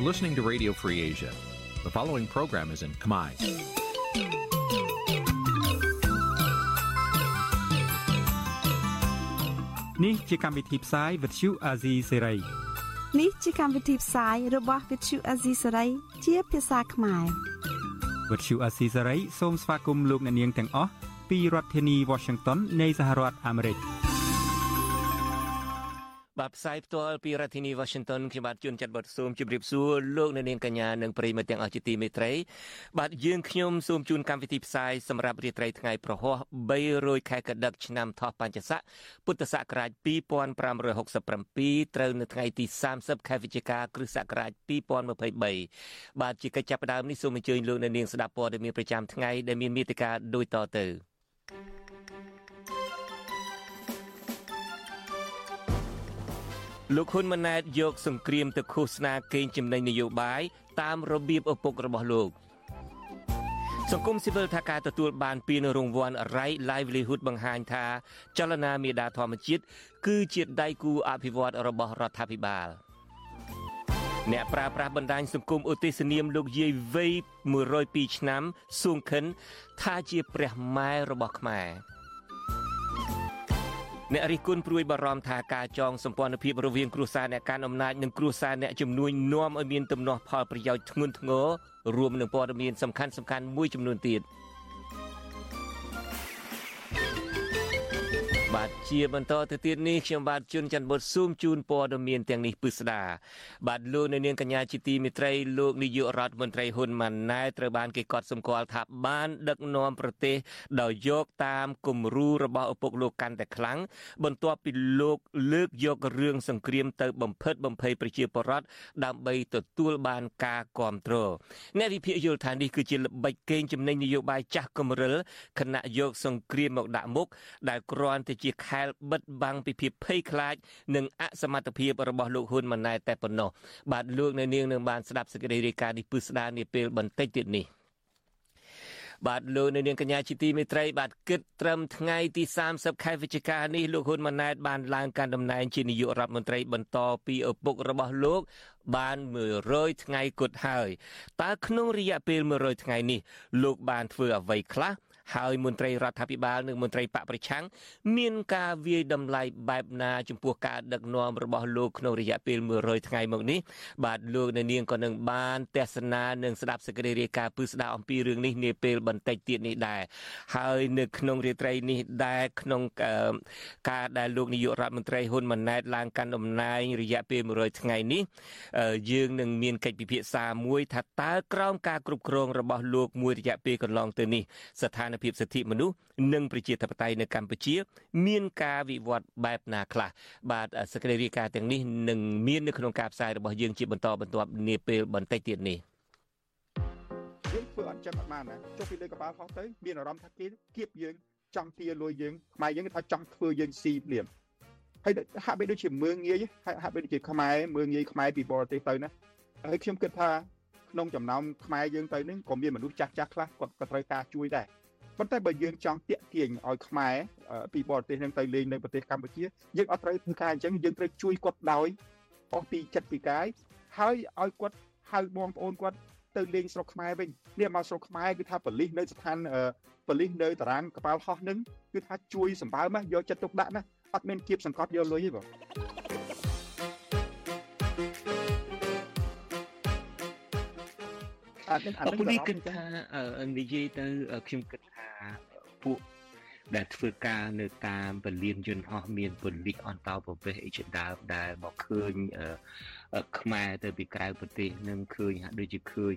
You're listening to Radio Free Asia. The following program is in Khmer. Nǐ chi càm bi tiệp xáy vệt chiu a zì sê ray នេះជាកម្មវិធីផ្សាយរបស់ Vithu Azisari ជាភាសាខ្មែរ វត្តឈូអាស៊ីសេរីសូមស្វាគមន៍លោកអ្នកនាងទាំងអស់ពីរដ្ឋធានី Washington នៃសហរដ្ឋអាមេរិក។ បាទផ្សាយផ្ទាល់ពីរដ្ឋធានី Washington ខ្ញុំបាទជួនចាត់បទសូមជម្រាបសួរលោកអ្នកនាងកញ្ញានិងប្រិយមិត្តទាំងអស់ជាទីមេត្រី បាទយើងខ្ញុំសូមជូនកម្មវិធីផ្សាយសម្រាប់រាត្រីថ្ងៃប្រហោះ300ខែកដិកឆ្នាំថោះបัญចស័កពុទ្ធសករាជ2567ត្រូវនៅថ្ងៃទី30ខែវិច្ឆិកាគ្រិស្តសករាជ2023បាទជាកិច្ចចាប់ផ្ដើមនេះសូមអញ្ជើញលោកអ្នកនាងស្ដាប់ព័ត៌មានប្រចាំថ្ងៃដែលមានមេត្តាដូចតទៅ thank you លោកហ៊ុនម៉ាណែតយកសង្គ្រាមទៅឃោសនាកេងចំណេញនយោបាយតាមរបៀបឪពុករបស់លោកសង្គមស៊ីវិលថាការទទួលបានពានរង្វាន់ Right Livelihood បង្ហាញថា ចលនាមេដាធម្មជាតិគឺជាដៃគូអភិវឌ្ឍរបស់រដ្ឋាភិបាលអ្នកប្រាស្រ័យបណ្ដាញសង្គមឧទ្ទិសនាមលោកយាយវ័យ102ឆ្នាំសួងខិនថាជាព្រះម៉ែរបស់ខ្មែរ អ្នករិះគន់ព្រួយបារម្ភថាការចងសម្ព័ន្ធភាពរវាងគ្រួសារអ្នកកាន់អំណាចនិងគ្រួសារអ្នកជំនួញនាំឲ្យមានទំនាស់ផលប្រយោជន៍ធ្ងន់ធ្ងររួមនឹងព័ត៌មានសំខាន់ៗមួយចំនួនទៀត។ បាទជាបន្តទៅទៀតនេះខ្ញុំបាទជួនច័ន្ទបុតស៊ូមជូនព័ត៌មានទាំងនេះពិស្ដាបាទលោកនៅនាងកញ្ញាជាទីមេត្រីលោកនាយករដ្ឋមន្ត្រីហ៊ុនម៉ាណែតត្រូវបានគេកត់សម្គាល់ថាបាន ដឹកនាំប្រទេសដោយយកតាមគំរូរបស់ឪពុកលោកកាន់តែខ្លាំងបន្ទាប់ពីលោកលើកយករឿងសង្គ្រាមទៅបំផិតបំភ័យប្រជាពលរដ្ឋដើម្បីទទួលបានការគ្រប់គ្រងអ្នកវិភាគយល់ថានេះគឺជាល្បិចកេងចំណេញនយោបាយចាស់គំរិលខណៈយកសង្គ្រាមមកដាក់មុខដែលគ្រាន់តែជាខែលបិទបាំងពីភាពភ័យខ្លាចនិងអសមត្ថភាពរបស់លោកហ៊ុនម៉ាណែតតែប៉ុណ្ណោះបាទលោកនៅនាងនឹងបានស្ដាប់សេចក្តីរាយការណ៍នេះពឹស្ដានាពេលបន្តិចទៀតនេះបាទលោកនៅនាងកញ្ញាជាទីមេត្រីបាទគិតត្រឹមថ្ងៃទី30ខែវិច្ឆិកានេះលោកហ៊ុនម៉ាណែតបានឡើងកាន់តំណែងជានាយករដ្ឋមន្ត្រីបន្តពីឪពុករបស់លោកបាន100ថ្ងៃគត់ហើយតើក្នុងរយៈពេល100ថ្ងៃនេះលោកបានធ្វើអ្វីខ្លះ ហើយមន្ត្រីរដ្ឋាភិបាលនិងមន្ត្រីបកប្រឆាំងមានការវាយតម្លៃបែបណាចំពោះការដឹកនាំរបស់លោកក្នុងរយៈពេល100ថ្ងៃមកនេះបាទលោកនៅនាងក៏នឹងបានទស្សនានិងស្ដាប់សេចក្តីរាយការណ៍ពឹស្ដារអំពីរឿងនេះនាពេលបន្តិចទៀតនេះដែរហើយនៅក្នុងរាត្រីនេះដែរក្នុងការដែលលោកនាយករដ្ឋមន្ត្រីហ៊ុនម៉ាណែតឡើងកាន់តំណែងរយៈពេល100ថ្ងៃនេះយើងនឹងមានកិច្ចពិភាក្សាមួយថាតើក្រោមការគ្រប់គ្រងរបស់លោកមួយរយៈពេលកន្លងទៅនេះស្ថានភាពសិទ្ធិមនុស្សនិងប្រជាធិបតេយ្យនៅកម្ពុជា មានការវិវត្តបែបណាខ្លះបាទសេចក្តីរាយការណ៍ទាំងនេះនឹងមាននៅក្នុងការផ្សាយរបស់យើងជាបន្តបន្ទាប់នាពេលបន្តិចទៀតនេះយើងធ្វើអត់ចឹងអត់បានណាចុះពីលើកប៉ាល់ហោះទៅមានអារម្មណ៍ថាគេគៀបយើងចង់ទាលួយយើងខ្មែរយើងថាចង់ធ្វើយើងស៊ីភ្លាមហើយហាក់បីដូចជាមើងងាយហាក់បីដូចជាខ្មែរមើងងាយខ្មែរពីបរទេសទៅណាហើយខ្ញុំគិតថាក្នុងចំណោមខ្មែរយើងទៅនេះក៏មានមនុស្សចាស់ចាស់ខ្លះគាត់ក៏ត្រូវការជួយដែរ ប៉ុន្តែបើយើងចង់តាក់ទាញឲ្យខ្មែរពីបរទេសនឹងទៅលេងនៅប្រទេសកម្ពុជាយើងអត់ត្រូវធ្វើការអញ្ចឹងយើងត្រូវជួយគាត់ដោយអស់ពីចិត្តពីកាយហើយឲ្យគាត់ហៅបងប្អូនគាត់ទៅលេងស្រុកខ្មែរវិញនេះមកស្រុកខ្មែរគឺថាបលិសនៅស្ថានបលិសនៅតារាងកប៉ាល់ហោះនឹងគឺថាជួយសម្បើមយកចិត្តទុកដាក់ណាអត់មានគៀបសង្កត់យកលុយទេបង អានេះអានេះគិតថានិយាយទៅខ្ញុំគិតថាពួកដែលធ្វើការនៅតាមពលានយន្តហោះមានពលិកអន្តោប្រវេសន៍អីជាដើមដែលមកឃើញខ្មែរទៅពីក្រៅប្រទេសនឹងឃើញហាក់ដូចជាឃើញ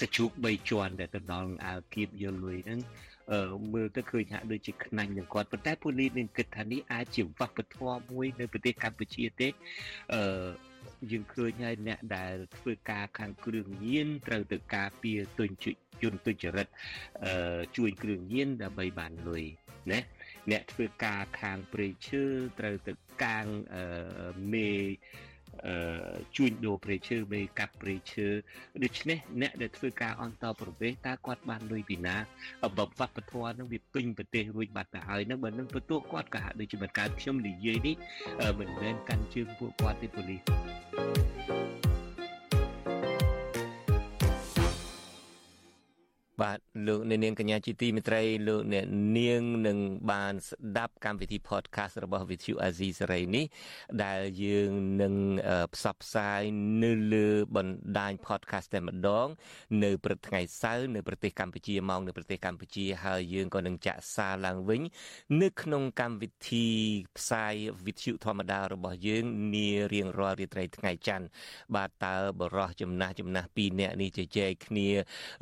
សាច់ជ្រូក3ជាន់ដែលទៅដល់អាវគៀបយកលុយហ្នឹងមើលទៅឃើញហាក់ដូចជាខ្នាញ់នឹងគាត់ប៉ុន្តែពូលីនឹងគិតថានេះអាចជាវប្បធម៌មួយនៅប្រទេសកម្ពុជាទេអឺ យើងឃើញហើយអ្នកដែលធ្វើការខាងគ្រឿងញៀនត្រូវទៅការពារទុនជយន្តទុច្ចរិតអឺជួយគ្រឿងញៀនដើម្បីបានលុយណាអ្នកធ្វើការខាងព្រៃឈើត្រូវទៅកាងអឺមេអឺ ជួញដូរព្រៃឈើមេកាប់ព្រៃឈើដូច្នេះអ្នកដែលធ្វើការអន្តរប្រវេសតើគាត់បានលុយពីណាបបវប្បធម៌នឹងវាពេញប្រទេសរួចបាត់ទៅហើយនឹងបើនឹងទទួលគាត់ក៏ហាក់ដូចជាមិនកើតខ្ញុំនិយាយនេះមិនមែនកាន់ជើងពួកគាត់ទេប៉ូលីស បាទលោកអ្នកនាងកញ្ញាជាទីមេត្រីលោកអ្នកនាងនឹងបានស្ដាប់កម្មវិធី podcast របស់ Vithu Azizi សេរីនេះ ដែលយើងនឹងផ្សព្វផ្សាយនៅលើបណ្ដាញ podcast តែម្ដង នៅព្រឹកថ្ងៃសៅរ៍នៅប្រទេសកម្ពុជាមកនៅប្រទេសកម្ពុជាហើយយើងក៏នឹងចាក់សារឡើងវិញ នៅក្នុងកម្មវិធីផ្សាយ Vithu ធម្មតារបស់យើងនារៀងរាល់រាត្រីថ្ងៃច័ន្ទបាទតើបរោះចំណាស់ចំណាស់2នាក់នេះជជែកគ្នា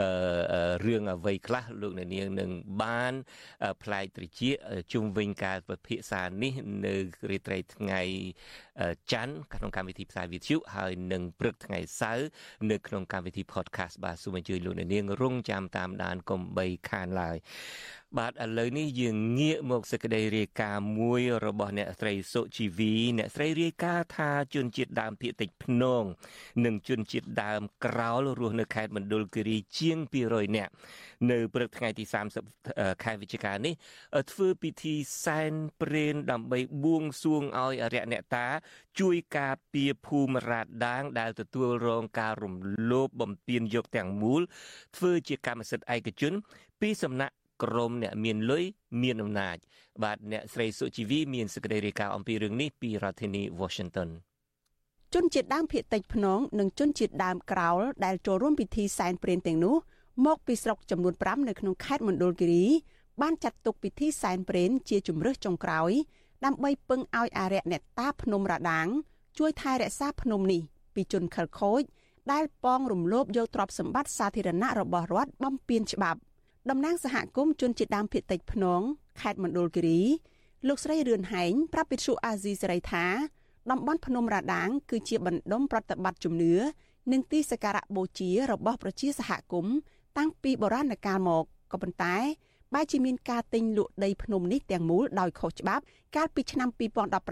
អឺរឿងអ្វីខ្លះលោកអ្នកនាងនឹងបានផ្លែកត្រជាជុំវិញការពិភាក្សានេះ នៅរាត្រីថ្ងៃច័ន្ទក្នុងកម្មវិធីផ្សាយវិទ្យុហើយនឹងព្រឹកថ្ងៃសៅរ៍នៅក្នុងកម្មវិធី podcast បាទសូមអញ្ជើញលោកអ្នកនាងរងចាំតាមដានកុំបីខានឡើយបាទឥឡូវនេះយើងងាកមកសេចក្តីរាយការណ៍មួយរបស់អ្នកស្រីសុជីវីអ្នកស្រីរាយការណ៍ថាជនជាតិដើមភាគតិចភ្នង និងជនជាតិដើមក្រោលរស់នៅខេត្តមណ្ឌលគិរីជាង200នាក់នៅព្រឹកថ្ងៃទី30ខែវិច្ឆិកានេះធ្វើពិធីសែនព្រេនដើម្បីបួងសួងឲ្យអរិយអ្នកតា ជួយការពារភូមិរាតដាង ដែលទទួលរងការរំលោភបំពានយកទាំងមូលធ្វើជាកម្មសិទ្ធិឯកជន ពីសំណាក់ ក្រមអ្នកមានលុយមានអំណាចបាទអ្នកស្រីសុជីវីមានសេចក្តីរាយការណ៍អំពីរឿងនេះពីរដ្ឋធានី Washington ជនជាតិដើមភាគតិចភ្នងនិងជនជាតិដើមក្រោលដែលចូលរួមពិធីសែនព្រេនទាំងនោះមកពីស្រុកចំនួន5នៅក្នុងខេត្តមណ្ឌលគិរីបានចាត់ទុកពិធីសែនព្រេនជាជំរើសចុងក្រោយ ដើម្បីពឹងឲ្យអារក្សអ្នកតាភ្នំរដាង ជួយថែរក្សាភ្នំនេះពីជនខិលខូចដែលប៉ងរំលោភយកទ្រព្យសម្បត្តិសាធារណៈរបស់រដ្ឋបំពានច្បាប់ តំណាងសហគមន៍ជនជាតិដើមភាគតិចភ្នងខេត្តមណ្ឌលគិរីលោកស្រីរឿនហែងប្រាប់វិទ្យុអាស៊ីសេរីថាតំបន់ភ្នំរដាង គឺជាបណ្ដុំប្រតិបត្តិជំនឿនិងទីសក្ការៈបូជារបស់ប្រជាសហគមន៍តាំងពីបុរាណកាលមកក៏ប៉ុន្តែបែរជាមានការទិញលក់ដីភ្នំនេះទាំងមូលដោយខុសច្បាប់ កាលពីឆ្នាំ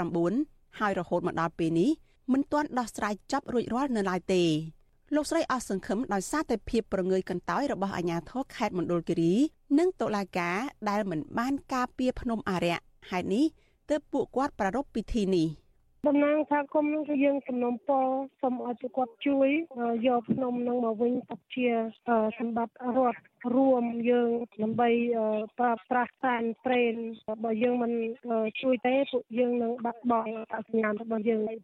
2019ហើយរហូតមកដល់ពេលនេះមិនទាន់ដោះស្រាយចប់រួចរាល់នៅឡើយទេ លោកស្រីអស់សង្ឃឹមដោយសារតែភាពប្រងើយកន្តើយរបស់អាជ្ញាធរខេត្តមណ្ឌលគិរីនិងតុលាការដែលមិនបានការពារភ្នំអារក្សហេតុនេះទើបពួកគាត់ប្រារព្ធពិធីនេះ។តំណាងសហគមន៍នឹងគឺយើងសំណូមពរសូមឲ្យគាត់ជួយយកភ្នំនឹងមកវិញទុកជាសម្បត្តិរដ្ឋរួមយើងដើម្បីប្រើប្រាស់សានប្រេនបើយើងមិនជួយទេពួកយើងនឹងបាត់បង់អត្តសញ្ញាណរបស់យើងឯង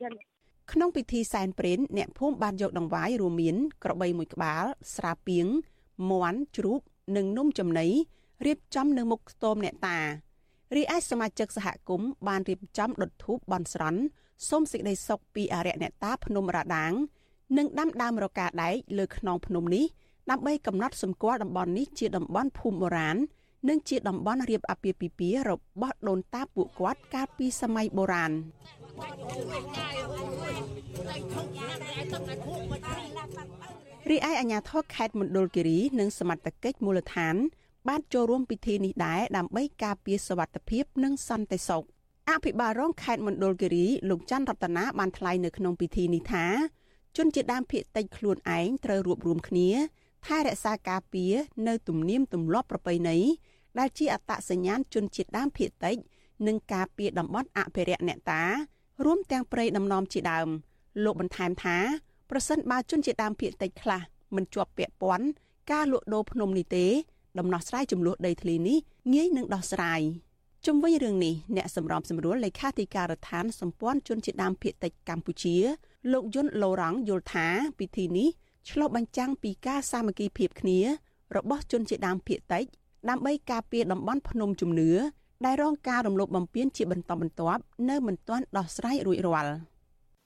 ក្នុងពិធីសែនព្រេនអ្នកភូមិបានយកដង្វាយរួមមាន ក្របីមួយក្បាល ស្រាពីងមាន់ជ្រូកនិងនំចំណីរៀបចំនៅមុខខ្ទមអ្នកតារីឯសមាជិកសហគមន៍បានរៀបចំដុតធូបបន់ស្រន់សូមសេចក្តីសុខពីអរិយអ្នកតាភ្នំរដាង និងដាំដើមរកាដែកលើខ្នងភ្នំនេះដើម្បីកំណត់សម្គាល់តំបន់នេះជាតំបន់ភូមិបុរាណនិងជាតំបន់រៀបអាពាហ៍ពិពាហ៍របស់ដូនតាពួកគាត់កាលពីសម័យបុរាណ រីឯអាជ្ញាធរខេត្តមណ្ឌលគិរីនិងសមត្ថកិច្ចមូលដ្ឋាន បានចូលរួមពិធីនេះដែរដើម្បីការពារសវត្ថិភាពនិងសន្តិសុខអភិបាលរងខេត្តមណ្ឌលគិរីលោកច័ន្ទរតនាបានថ្លែងនៅក្នុងពិធីនេះថាជនជាដើមភាគតិចខ្លួនឯងត្រូវរួបរวมគ្នាថែរក្សាការពារនៅទំនៀមទម្លាប់ប្រពៃណីដែលជាអត្តសញ្ញាណជនជាតិដើមភាគតិចនិងការពារតំបន់អភិរក្សអ្នកតា រួមទាំងព្រៃដំណំជាដើមលោកបន្ថែមថាប្រសិនបើជនជាតិដើមភាគតិចខ្លះមិនជាប់ពាក់ព័ន្ធការលក់ដូរភ្នំនេះទេដំណោះស្រាយចំនួនដីធ្លីនេះងាយនឹងដោះស្រាយ។ជុំវិញរឿងនេះអ្នកសម្របសម្រួលលេខាធិការដ្ឋានសម្ព័ន្ធជនជាតិដើមភាគតិចកម្ពុជា លោកយុនឡូរ៉ង់យល់ថាពិធីនេះឆ្លុះបញ្ចាំងពីការសាមគ្គីភាពគ្នា របស់ជនជាតិដើមភាគតិចដើម្បីការពារតំបន់ភ្នំជំនឿ ដែលរងការរំលោភបំពានជាបន្តបន្ទាប់នៅមិនទាន់ដោះស្រាយរួចរាល់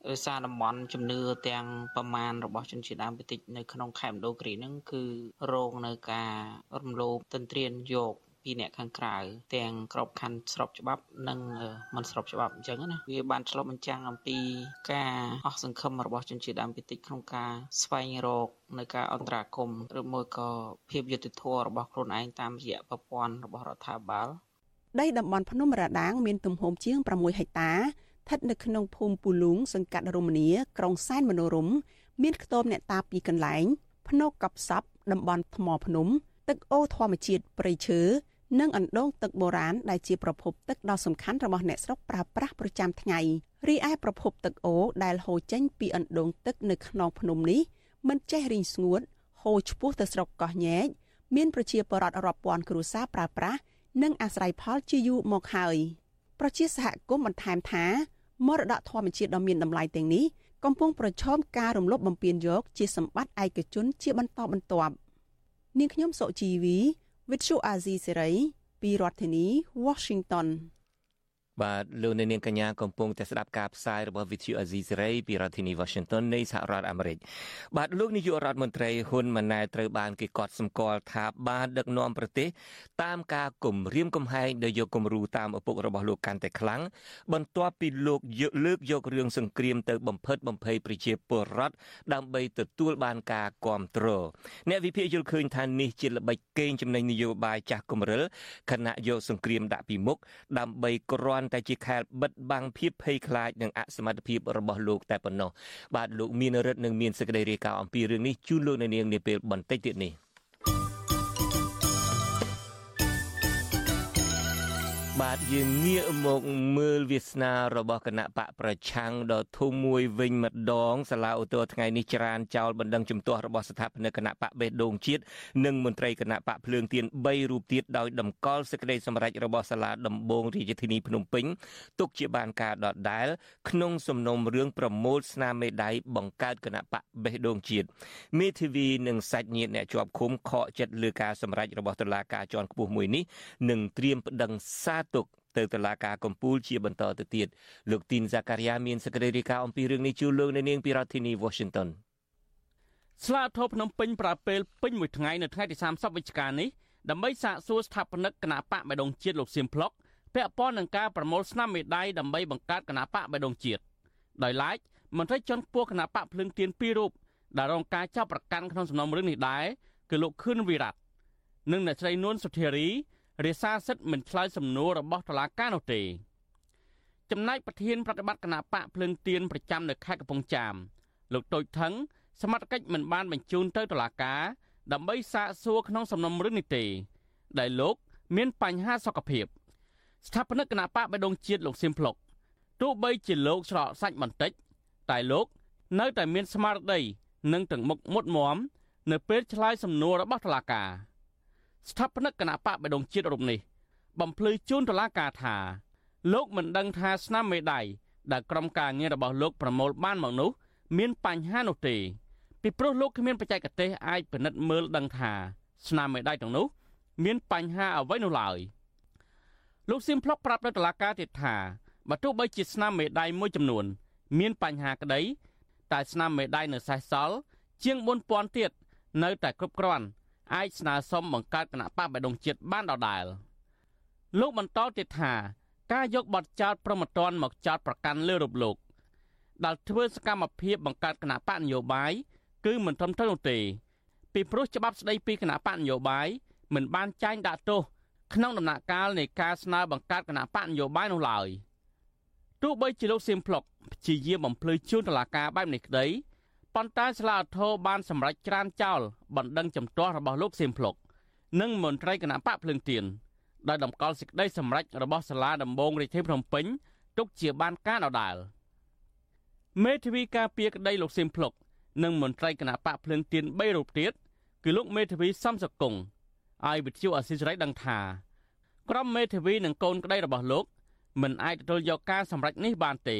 ដោយសារតំបន់ជំនឿទាំងប្រមាណរបស់ជនជាតិដើមភាគតិចនៅក្នុងខេមរដូគ្រីហ្នឹងគឺរងនៅការរំលោភទន្ទ្រានយកពីអ្នកខាងក្រៅទាំងក្របខ័ណ្ឌស្របច្បាប់និងមិនស្របច្បាប់អញ្ចឹងណាវាបានឆ្លុះបញ្ចាំងអំពីការអស់សង្ឃឹមរបស់ជនជាតិដើមភាគតិចក្នុងការស្វែងរកនៅការអន្តរាគមន៍ឬមួយក៏ភាពយុត្តិធម៌របស់ខ្លួនឯងតាមរយៈប្រព័ន្ធរបស់រដ្ឋាភិបាល ដីតំបន់ភ្នំរដាងមានទំហំជាង6ហិកតាស្ថិតនៅក្នុងភូមិពូលូងសង្កាត់រមនីក្រុងសែនមនោរមមានខ្ទមអ្នកតាពីរកន្លែងភ្នោកប់សពតំបន់ថ្មភ្នំ ទឹកអូរធម្មជាតិព្រៃឈើនិងអណ្ដូងទឹកបុរាណដែលជាប្រភពទឹកដ៏សំខាន់របស់អ្នកស្រុកប្រើប្រាស់ប្រចាំថ្ងៃរីឯប្រភពទឹកអូដែលហូរចេញពីអណ្ដូងទឹកនៅក្នុងភ្នំនេះមិនចេះរីងស្ងួតហូរឆ្ពោះទៅស្រុកកោះញែកមានប្រជាពលរដ្ឋរាប់ពាន់គ្រួសារប្រើប្រាស់ និងអាស្រ័យផលជាយូរមកហើយប្រជាសហគមន៍បន្ថែមថាមរតកធម្មជាតិដ៏មានតម្លៃទាំងនេះកំពុងប្រឈមការរំលោភបំពានយក ជាសម្បត្តិឯកជនជាបន្តបន្ទាប់នាងខ្ញុំសុជីវី Vithu Azizi Serai ពីរដ្ឋធានី Washington បាទលោកអ្នកនាងកញ្ញាកំពុងតែស្ដាប់ការផ្សាយរបស់ Vithu Azizi Serai ពីរដ្ឋធានី Washington នៃសហរដ្ឋអាមេរិកបាទលោកនាយករដ្ឋមន្ត្រីហ៊ុនម៉ាណែតត្រូវបានគេកត់សម្គាល់ថាបានដឹកនាំប្រទេសតាមការគំរាមកំហែងដែលយកគំរូតាមឪពុករបស់លោកកាន់តែខ្លាំងបន្ទាប់ពីលោកលើកយករឿងសង្គ្រាមទៅបំផិតបំភ័យប្រជាពលរដ្ឋដើម្បីទទួលបានការគ្រប់គ្រងអ្នកវិភាគយល់ឃើញថានេះជាល្បិចកេងចំណេញនយោបាយចាស់គម្រិលខណៈយកសង្គ្រាមដាក់ពីមុខដើម្បីគ្រាន់ន់តែជាខែលបិទបាំងភាពភ័យខ្លាចនិងអសមត្ថភាពរបស់លោកតែប៉ុណ្ណោះបាទលោកមានរិទ្ធនឹងមានសេចក្តីរាយការណ៍អំពីរឿងនេះជូនលោកនៅនាងនាពេលបន្តិចទៀតនេះ បាទយើងងាកមកមើលវាសនារបស់គណៈបកប្រឆាំងដ៏ធំមួយវិញម្ដងសាលាឧទ្ធរថ្ងៃនេះច្រានចោលបណ្ដឹងជំទាស់របស់ស្ថាបនិកគណៈបកបេះដូងជាតិនិងមន្ត្រីគណៈបកភ្លើងទៀន3រូបទៀតដោយតម្កល់សេចក្តីសម្រេចរបស់សាលាដំបងរាជធានីភ្នំពេញទុកជាបានការដដែល ក្នុងសំណុំរឿងប្រមូលស្នាមមេដៃបង្កើតគណៈបកបេះដូងជាតិមេធាវីនិងសាច់ញាតិអ្នកជាប់ឃុំខកចិត្តលើការសម្រេចរបស់តុលាការជាន់ខ្ពស់មួយនេះនឹងត្រៀមប្តឹងសាទុកទៅតុលាការកំពូលជាបន្តទៅទៀតលោកទីនហ្សាការីយ៉ាមានសេចក្តីរាយការណ៍អំពីរឿងនេះជូនលោកនៅនាងពីរដ្ឋធានី Washington ស្លាធរភ្នំពេញប្រើពេលពេញមួយថ្ងៃនៅថ្ងៃទី30វិច្ឆិកានេះដើម្បីសាកសួរស្ថាបនិកគណៈបកបៃដងជាតិលោកសៀមផ្លុកពាក់ព័ន្ធនឹងការប្រមូលស្នាមមេដៃដើម្បីបង្កើតគណៈបកបៃដងជាតិដោយឡែកមន្ត្រីជាន់ខ្ពស់គណៈបកភ្លើងទៀនពីររូបដែលរងការចាប់ប្រកាន់ក្នុងសំណុំរឿងនេះដែរគឺលោកខឿនវិរៈនិងអ្នកស្រីនួនសុធារី រាសាសិទ្ធមិនឆ្លើយសំណួររបស់តុលាការនោះទេចំណែកប្រធានប្រតិបត្តិគណៈបកភ្លឹងទៀនប្រចាំនៅខេត្តកំពង់ចាមលោកតូចថងសមត្ថកិច្ចមិនបានបញ្ជូនទៅតុលាការដើម្បីសាកសួរក្នុងសំណុំរឿងនេះទេ ដែលលោកមានបញ្ហាសុខភាពស្ថាបនិកគណៈបកបេដងជាតិលោកសៀមភ្លុកទោះបីជាលោកស្រកសាច់បន្តិចតែលោកនៅតែមានស្មារតីនិងទាំងមុខមុតមមនៅពេលឆ្លើយសំណួររបស់តុលាការ ស្ថាបនិកគណៈបកបដងជាតិរូបនេះបំភ្លឺជូនតុលាការថាលោកមិនដឹងថាស្នាមមេដៃដែលក្រុមការងាររបស់លោកប្រមូលបានមកនោះ មានបញ្ហានោះទេពីព្រោះលោកគ្មានបច្ចេកទេសអាចពិនិត្យមើលដឹងថាស្នាមមេដៃទាំងនោះមានបញ្ហាអ្វីនោះឡើយលោកសៀមផ្លុកប្រាប់ដល់តុលាការទៀតថាបើទោះបីជាស្នាមមេដៃមួយចំនួន មានបញ្ហាក្តីតែស្នាមមេដៃនៅសេសសល់ជាង4000ទៀតនៅតែគ្រប់គ្រាន់ អាចស្នើសុំបង្កើតគណៈបកបដងជាតិបានដដែលលោកបន្តទៀតថាការយកបទចោទប្រមត្តនមកចោទប្រកាន់លើរូបលោកដែលធ្វើសកម្មភាពបង្កើតគណៈបកនយោបាយគឺមិនត្រឹមត្រូវនោះទេពីព្រោះច្បាប់ស្តីពីគណៈបកនយោបាយមិនបានចែងដាក់ទោសក្នុងដំណាក់កាលនៃការស្នើបង្កើតគណៈបកនយោបាយនោះឡើយទោះបីជាលោកសៀមផ្លុកព្យាយាមបំភ្លឺជូនតុលាការបែបនេះក្តី ប៉ុន្តែសាលាឧទ្ធរបានសម្រេចច្រានចោលបណ្ដឹងចំទាស់របស់លោកសៀមភ្លុកនិងមន្ត្រីគណៈបកភ្លើងទៀនដោយតម្កល់សេចក្តីសម្រេចរបស់សាលាដំបងរាជធានីភ្នំពេញទុកជាបានការដដាលមេធាវីការពារក្តីលោកសៀមភ្លុកនិងមន្ត្រីគណៈបកភ្លើងទៀន3រូបទៀតគឺលោកមេធាវីសំសកុងឲ្យវិទ្យុអសិរ័យដឹងថាក្រុមមេធាវីនិងកូនក្តីរបស់លោកមិនអាចទទួលយកការសម្រេចនេះបានទេ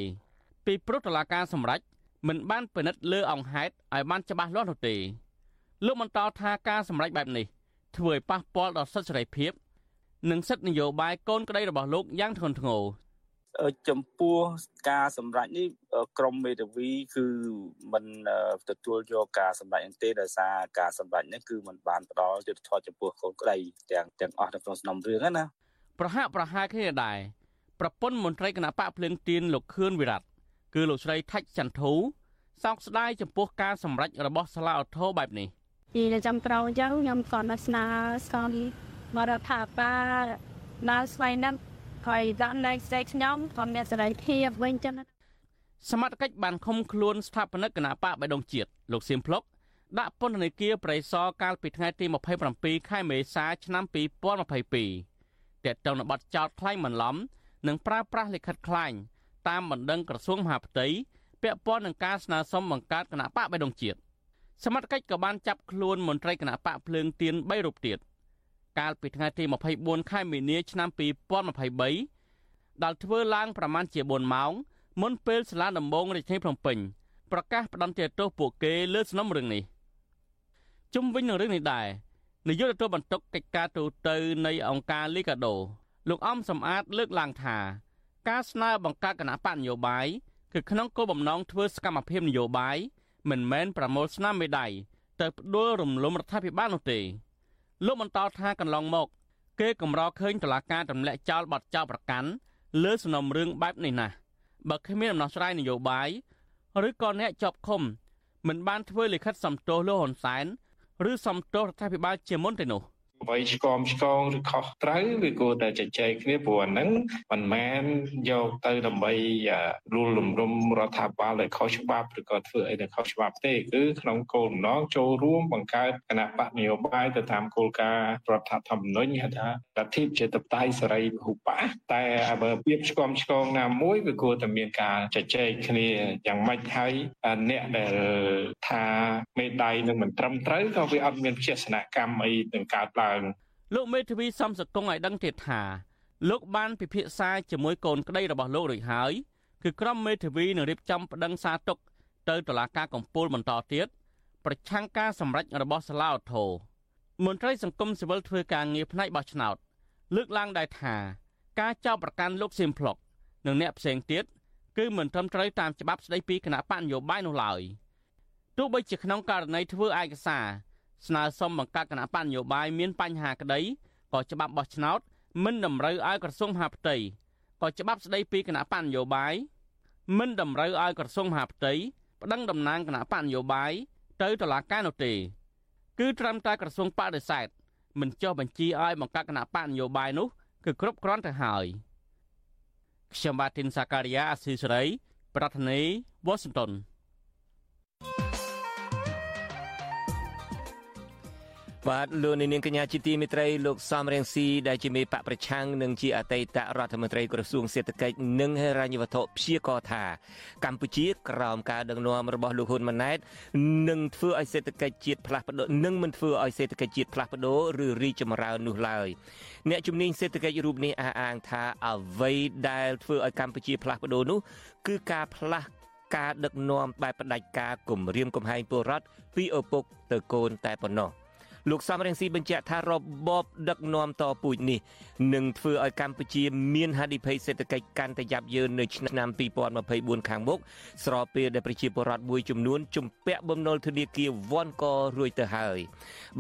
ពីព្រោះតុលាការសម្រេច មិនបានពិនិត្យលើអង្គហេតុឲ្យបានច្បាស់លាស់នោះទេលោកបន្តថាការសម្រេចបែបនេះធ្វើឲ្យប៉ះពាល់ដល់សិទ្ធិសេរីភាព និងសិទ្ធិនយោបាយកូនក្តីរបស់លោកយ៉ាងធ្ងន់ធ្ងរចំពោះការសម្រេចនេះក្រមមេធាវីគឺមិនទទួលយកការសម្រេចនេះទេដោយសារការសម្រេចនេះគឺมันបានផ្ដល់យុត្តិធម៌ចំពោះកូនក្តីទាំងទាំងអស់នៅក្នុងសំណុំរឿងណាប្រហាក់ប្រហែលគ្នាដែរប្រពន្ធមន្ត្រីគណៈបកភ្លើងទៀនលោកខឿនវិរៈ គឺលោកស្រីថាច់ចន្ទធូសោកស្ដាយចំពោះការសម្រេចរបស់សាលាឧទ្ធរបែបនេះពីចាំប្រងអញ្ចឹងខ្ញុំក៏នៅស្នើស្គនមករដ្ឋាភិបាលនៅស្វ័យណាត់ហើយដាក់នៅស្ទេខ្ញុំក៏មានសេរីភាពវិញចឹងសមត្ថកិច្ចបានឃុំខ្លួនស្ថាបនិកគណៈបកបៃដងជាតិលោកសៀមភ្លុកដាក់ពន្ធនាគារប្រៃសណកាលពីថ្ងៃទី27ខែមេសាឆ្នាំ2022តេតទៅនៅបទចោតខ្លែងបន្លំ និងប្រើប្រាស់លិខិតខ្លាញ់ តាមបណ្ដឹងក្រសួងមហាផ្ទៃពាក់ព័ន្ធនឹងការស្នើសុំបង្កើតគណៈបកបៃដងជាតិសមត្ថកិច្ចក៏បានចាប់ខ្លួនមន្ត្រីគណៈបកភ្លើងទៀន3រូបទៀតកាលពីថ្ងៃទី24ខែមីនាឆ្នាំ2023ដែលធ្វើឡើងប្រមាណជា4ម៉ោងមុនពេលសាលាដំបងរាជធានីភ្នំពេញប្រកាសផ្តន្ទាទោសពួកគេលើសំណុំរឿងនេះជុំវិញនឹងរឿងនេះដែរនាយកទទួលបន្ទុកកិច្ចការទូតនៃអង្គការលីកាដូលោកអំសំអាតលើកឡើងថា ការស្នើបង្កើតគណៈបកនយោបាយគឺក្នុងគោលបំណងធ្វើសកម្មភាពនយោបាយមិនមែនប្រមូលស្នាមមេដៃទៅផ្ដួលរំលំរដ្ឋាភិបាលនោះទេលោកបន្តថាកន្លងមក គេកម្រឃើញតឡាការទម្លាក់ចោលបទចោលប្រកាន់លើសំណុំរឿងបែបនេះណាស់បើគ្មានដំណោះស្រាយនយោបាយឬក៏អ្នកជាប់ឃុំមិនបានធ្វើលិខិតសំទោសលោកហ៊ុនសែនឬសំទោសរដ្ឋាភិបាលជាមុនទេនោះ។ អ្វីឆ្គមឆ្គងឬខុសត្រូវវាគួរតែជជែកគ្នាព្រោះអាហ្នឹងមិនមែនយកទៅដើម្បីលួលលំរំរដ្ឋាភិបាលឲ្យខុសច្បាប់ឬក៏ធ្វើអីដែលខុសច្បាប់ទេគឺក្នុងគោលបំណងចូលរួមបង្កើតគណៈបកនយោបាយទៅតាមគោលការណ៍រដ្ឋធម្មនុញ្ញហៅថាលទ្ធិជាតបតៃសេរីពហុបកតែបើពាក្យឆ្គមឆ្គងណាមួយវាគួរតែមានការជជែកគ្នាយ៉ាងម៉េចហើយអ្នកដែលថាមេដៃនឹងមិនត្រឹមត្រូវក៏វាអត់មានវិជាសនកម្មអីនឹងកើតឡើងឡើងលោកមេធាវីសំសកុងឲ្យដឹងទៀតថាលោកបានពិភាក្សាជាមួយកូនក្តីរបស់លោករួចហើយគឺក្រុមមេធាវីនឹងរៀបចំប្តឹងសារទុកទៅតុលាការកំពូលបន្តទៀតប្រឆាំងការសម្រេចរបស់សាឡាអូថូមន្ត្រីសង្គមស៊ីវិលធ្វើការងារផ្នែកបោះឆ្នោតលើកឡើងដែរថាការចោទប្រកាន់លោកសៀមភ្លុកនិងអ្នកផ្សេងទៀតគឺមិនត្រឹមត្រូវតាមច្បាប់ស្តីពីគណៈបកនយោបាយនោះឡើយទោះបីជាក្នុងករណីធ្វើឯកសារ ស្នើសុំបង្កើតគណៈបញ្ញយោបាយមានបញ្ហាក្តីក៏ច្បាប់បោះឆ្នោតមិនតម្រូវឲ្យក្រសួងមហាផ្ទៃក៏ច្បាប់ស្តីពីគណៈបញ្ញយោបាយមិនតម្រូវឲ្យក្រសួងមហាផ្ទៃប្តឹងតំណាងគណៈបញ្ញយោបាយទៅតុលាការនោះទេ គឺត្រឹមតែក្រសួងបដិសេធមិនចុះបញ្ជីឲ្យបង្កើតគណៈបញ្ញយោបាយនោះគឺគ្រប់គ្រាន់ទៅហើយខ្ញុំបាទទីនសាការីយ៉ាអស៊ីសេរី ប្រធានាធិបតី Washington បាទលោកនាងកញ្ញាជាទីមេត្រីលោកសំរៀងស៊ីដែលជាមេបកប្រឆាំងនិងជាអតីតរដ្ឋមន្ត្រីក្រសួងសេដ្ឋកិច្ចនិងហិរញ្ញវត្ថុព្យាករថាកម្ពុជាក្រោមការដឹកនាំរបស់លោកហ៊ុនម៉ាណែតនឹងធ្វើឲ្យសេដ្ឋកិច្ចជាតិផ្លាស់ប្ដូរនឹងមិនធ្វើឲ្យសេដ្ឋកិច្ចជាតិផ្លាស់ប្ដូរឬរីកចម្រើននោះឡើយអ្នកជំនាញសេដ្ឋកិច្ចរូបនេះអះអាងថាអ្វីដែលធ្វើឲ្យកម្ពុជាផ្លាស់ប្ដូរនោះគឺការផ្លាស់ការដឹកនាំបែបផ្ដាច់ការគម្រាមកំហែងពលរដ្ឋពីឪពុកទៅកូនតែប៉ុណ្ណោះ លោកសំរងស៊ីបញ្ជាក់ថារបបដឹកនាំតពូជនេះនឹងធ្វើឲ្យកម្ពុជា មានហានិភ័យសេដ្ឋកិច្ចកាន់តែយ៉ាប់យ៉ឺននៅឆ្នាំ2024ខាងមុខស្របពេលដែលប្រជាពលរដ្ឋមួយចំនួនជំពាក់បំណុលធនាគារវ៉ាន់ករួចទៅហើយ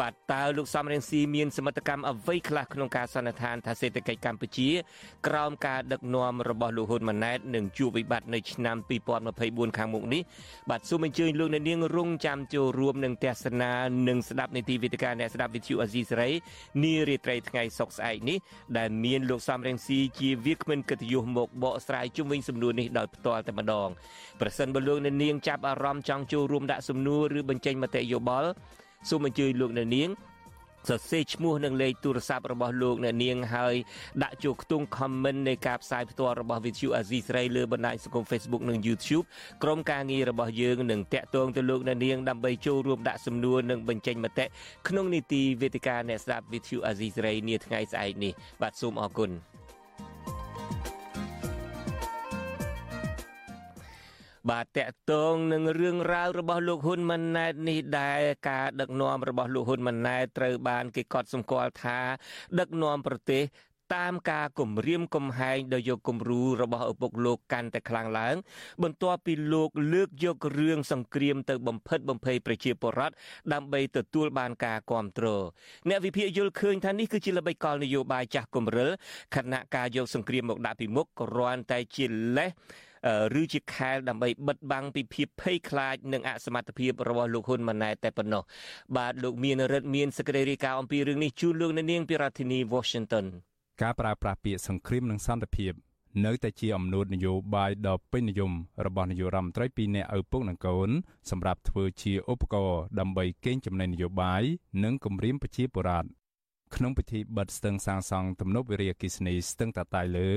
បាទតើលោកសំរងស៊ីមានសមត្ថកម្មអ្វីខ្លះក្នុងការសន្និដ្ឋានថាសេដ្ឋកិច្ចកម្ពុជា ក្រោមការដឹកនាំរបស់លោកហ៊ុនម៉ាណែតនឹងជួបវិបត្តិនៅឆ្នាំ2024ខាងមុខនេះបាទសូមអញ្ជើញលោកអ្នកនាងរងចាំចូលរួមនឹងទស្សនានិងស្ដាប់នីតិវិទ្យាអ្នកស្ដាប់វិទ្យុអាស៊ីសេរីនារាត្រីថ្ងៃសុក្រស្អែកនេះដែលមានលោកសំរងស៊ីជាវាគ្មិនកិត្តិយសមកបកស្រាយជុំវិញសំណួរនេះដោយផ្ទាល់តែម្ដងប្រសិនបើលោកអ្នកនាងចាប់អារម្មណ៍ចង់ចូលរួមដាក់សំណួរឬបញ្ចេញមតិយោបល់សូមអញ្ជើញលោកអ្នកនាង សរសេរឈ្មោះនិងលេខទូរស័ព្ទរបស់លោកអ្នកនាងហើយដាក់ចូលខ្ទង់ comment នៃការផ្សាយផ្ទាល់របស់ Vithu Azizi ស្រីលើបណ្ដាញសង្គម Facebook និង YouTube ក្រុមការងាររបស់យើងនឹងតាក់ទងទៅលោកអ្នកនាងដើម្បីចូលរួមដាក់សំណួរនិងបញ្ចេញមតិក្នុងនីតិវេទិកាអ្នកស្ដាប់ Vithu Azizi ស្រីនាថ្ងៃស្អែកនេះបាទសូមអរគុណ បាទតកតងនឹងរឿងរ៉ាវរបស់លោកហ៊ុនម៉ាណែតនេះដែរការដឹកនាំរបស់លោកហ៊ុនម៉ាណែតត្រូវបានគេកត់សម្គាល់ថា ដឹកនាំប្រទេសតាមការគម្រាមកំហែងដោយយកគំរូរបស់ឪពុកលោកកាន់តែខ្លាំងឡើង បន្ទាប់ពីលោកលើកយករឿងសង្គ្រាមទៅបំផិតបំភ័យប្រជាពលរដ្ឋដើម្បីទទួលបានការគ្រប់គ្រងអ្នកវិភាគយល់ឃើញថានេះគឺជាល្បិចកលនយោបាយចាស់គំរិលខណៈការយកសង្គ្រាមមកដាក់ពីមុខគ្រាន់តែជាលេស ឬជាខែលដើម្បីបិទបាំងពីភាពភ័យខ្លាចនិងអសមត្ថភាពរបស់លោកហ៊ុនម៉ាណែតតែប៉ុណ្ណោះបាទលោកមានរិទ្ធមានសេចក្តីរាយការណ៍អំពីរឿងនេះជូនលោកនាងពីរដ្ឋធានី Washington ការប្រើប្រាស់ពាក្យសង្គ្រាមនិងសន្តិភាពនៅតែជាអំណួតនយោបាយដ៏ពេញនិយមរបស់នាយករដ្ឋមន្ត្រីពីរនាក់ឪពុកនិងកូនសម្រាប់ធ្វើជាឧបករណ៍ដើម្បីកេងចំណេញនយោបាយនិងគម្រាមប្រជាពលរដ្ឋ ក្នុងពិធីបិទស្ទឹងសាងសង់ទំនប់វារីអគ្គិសនីស្ទឹងតាតៃលើ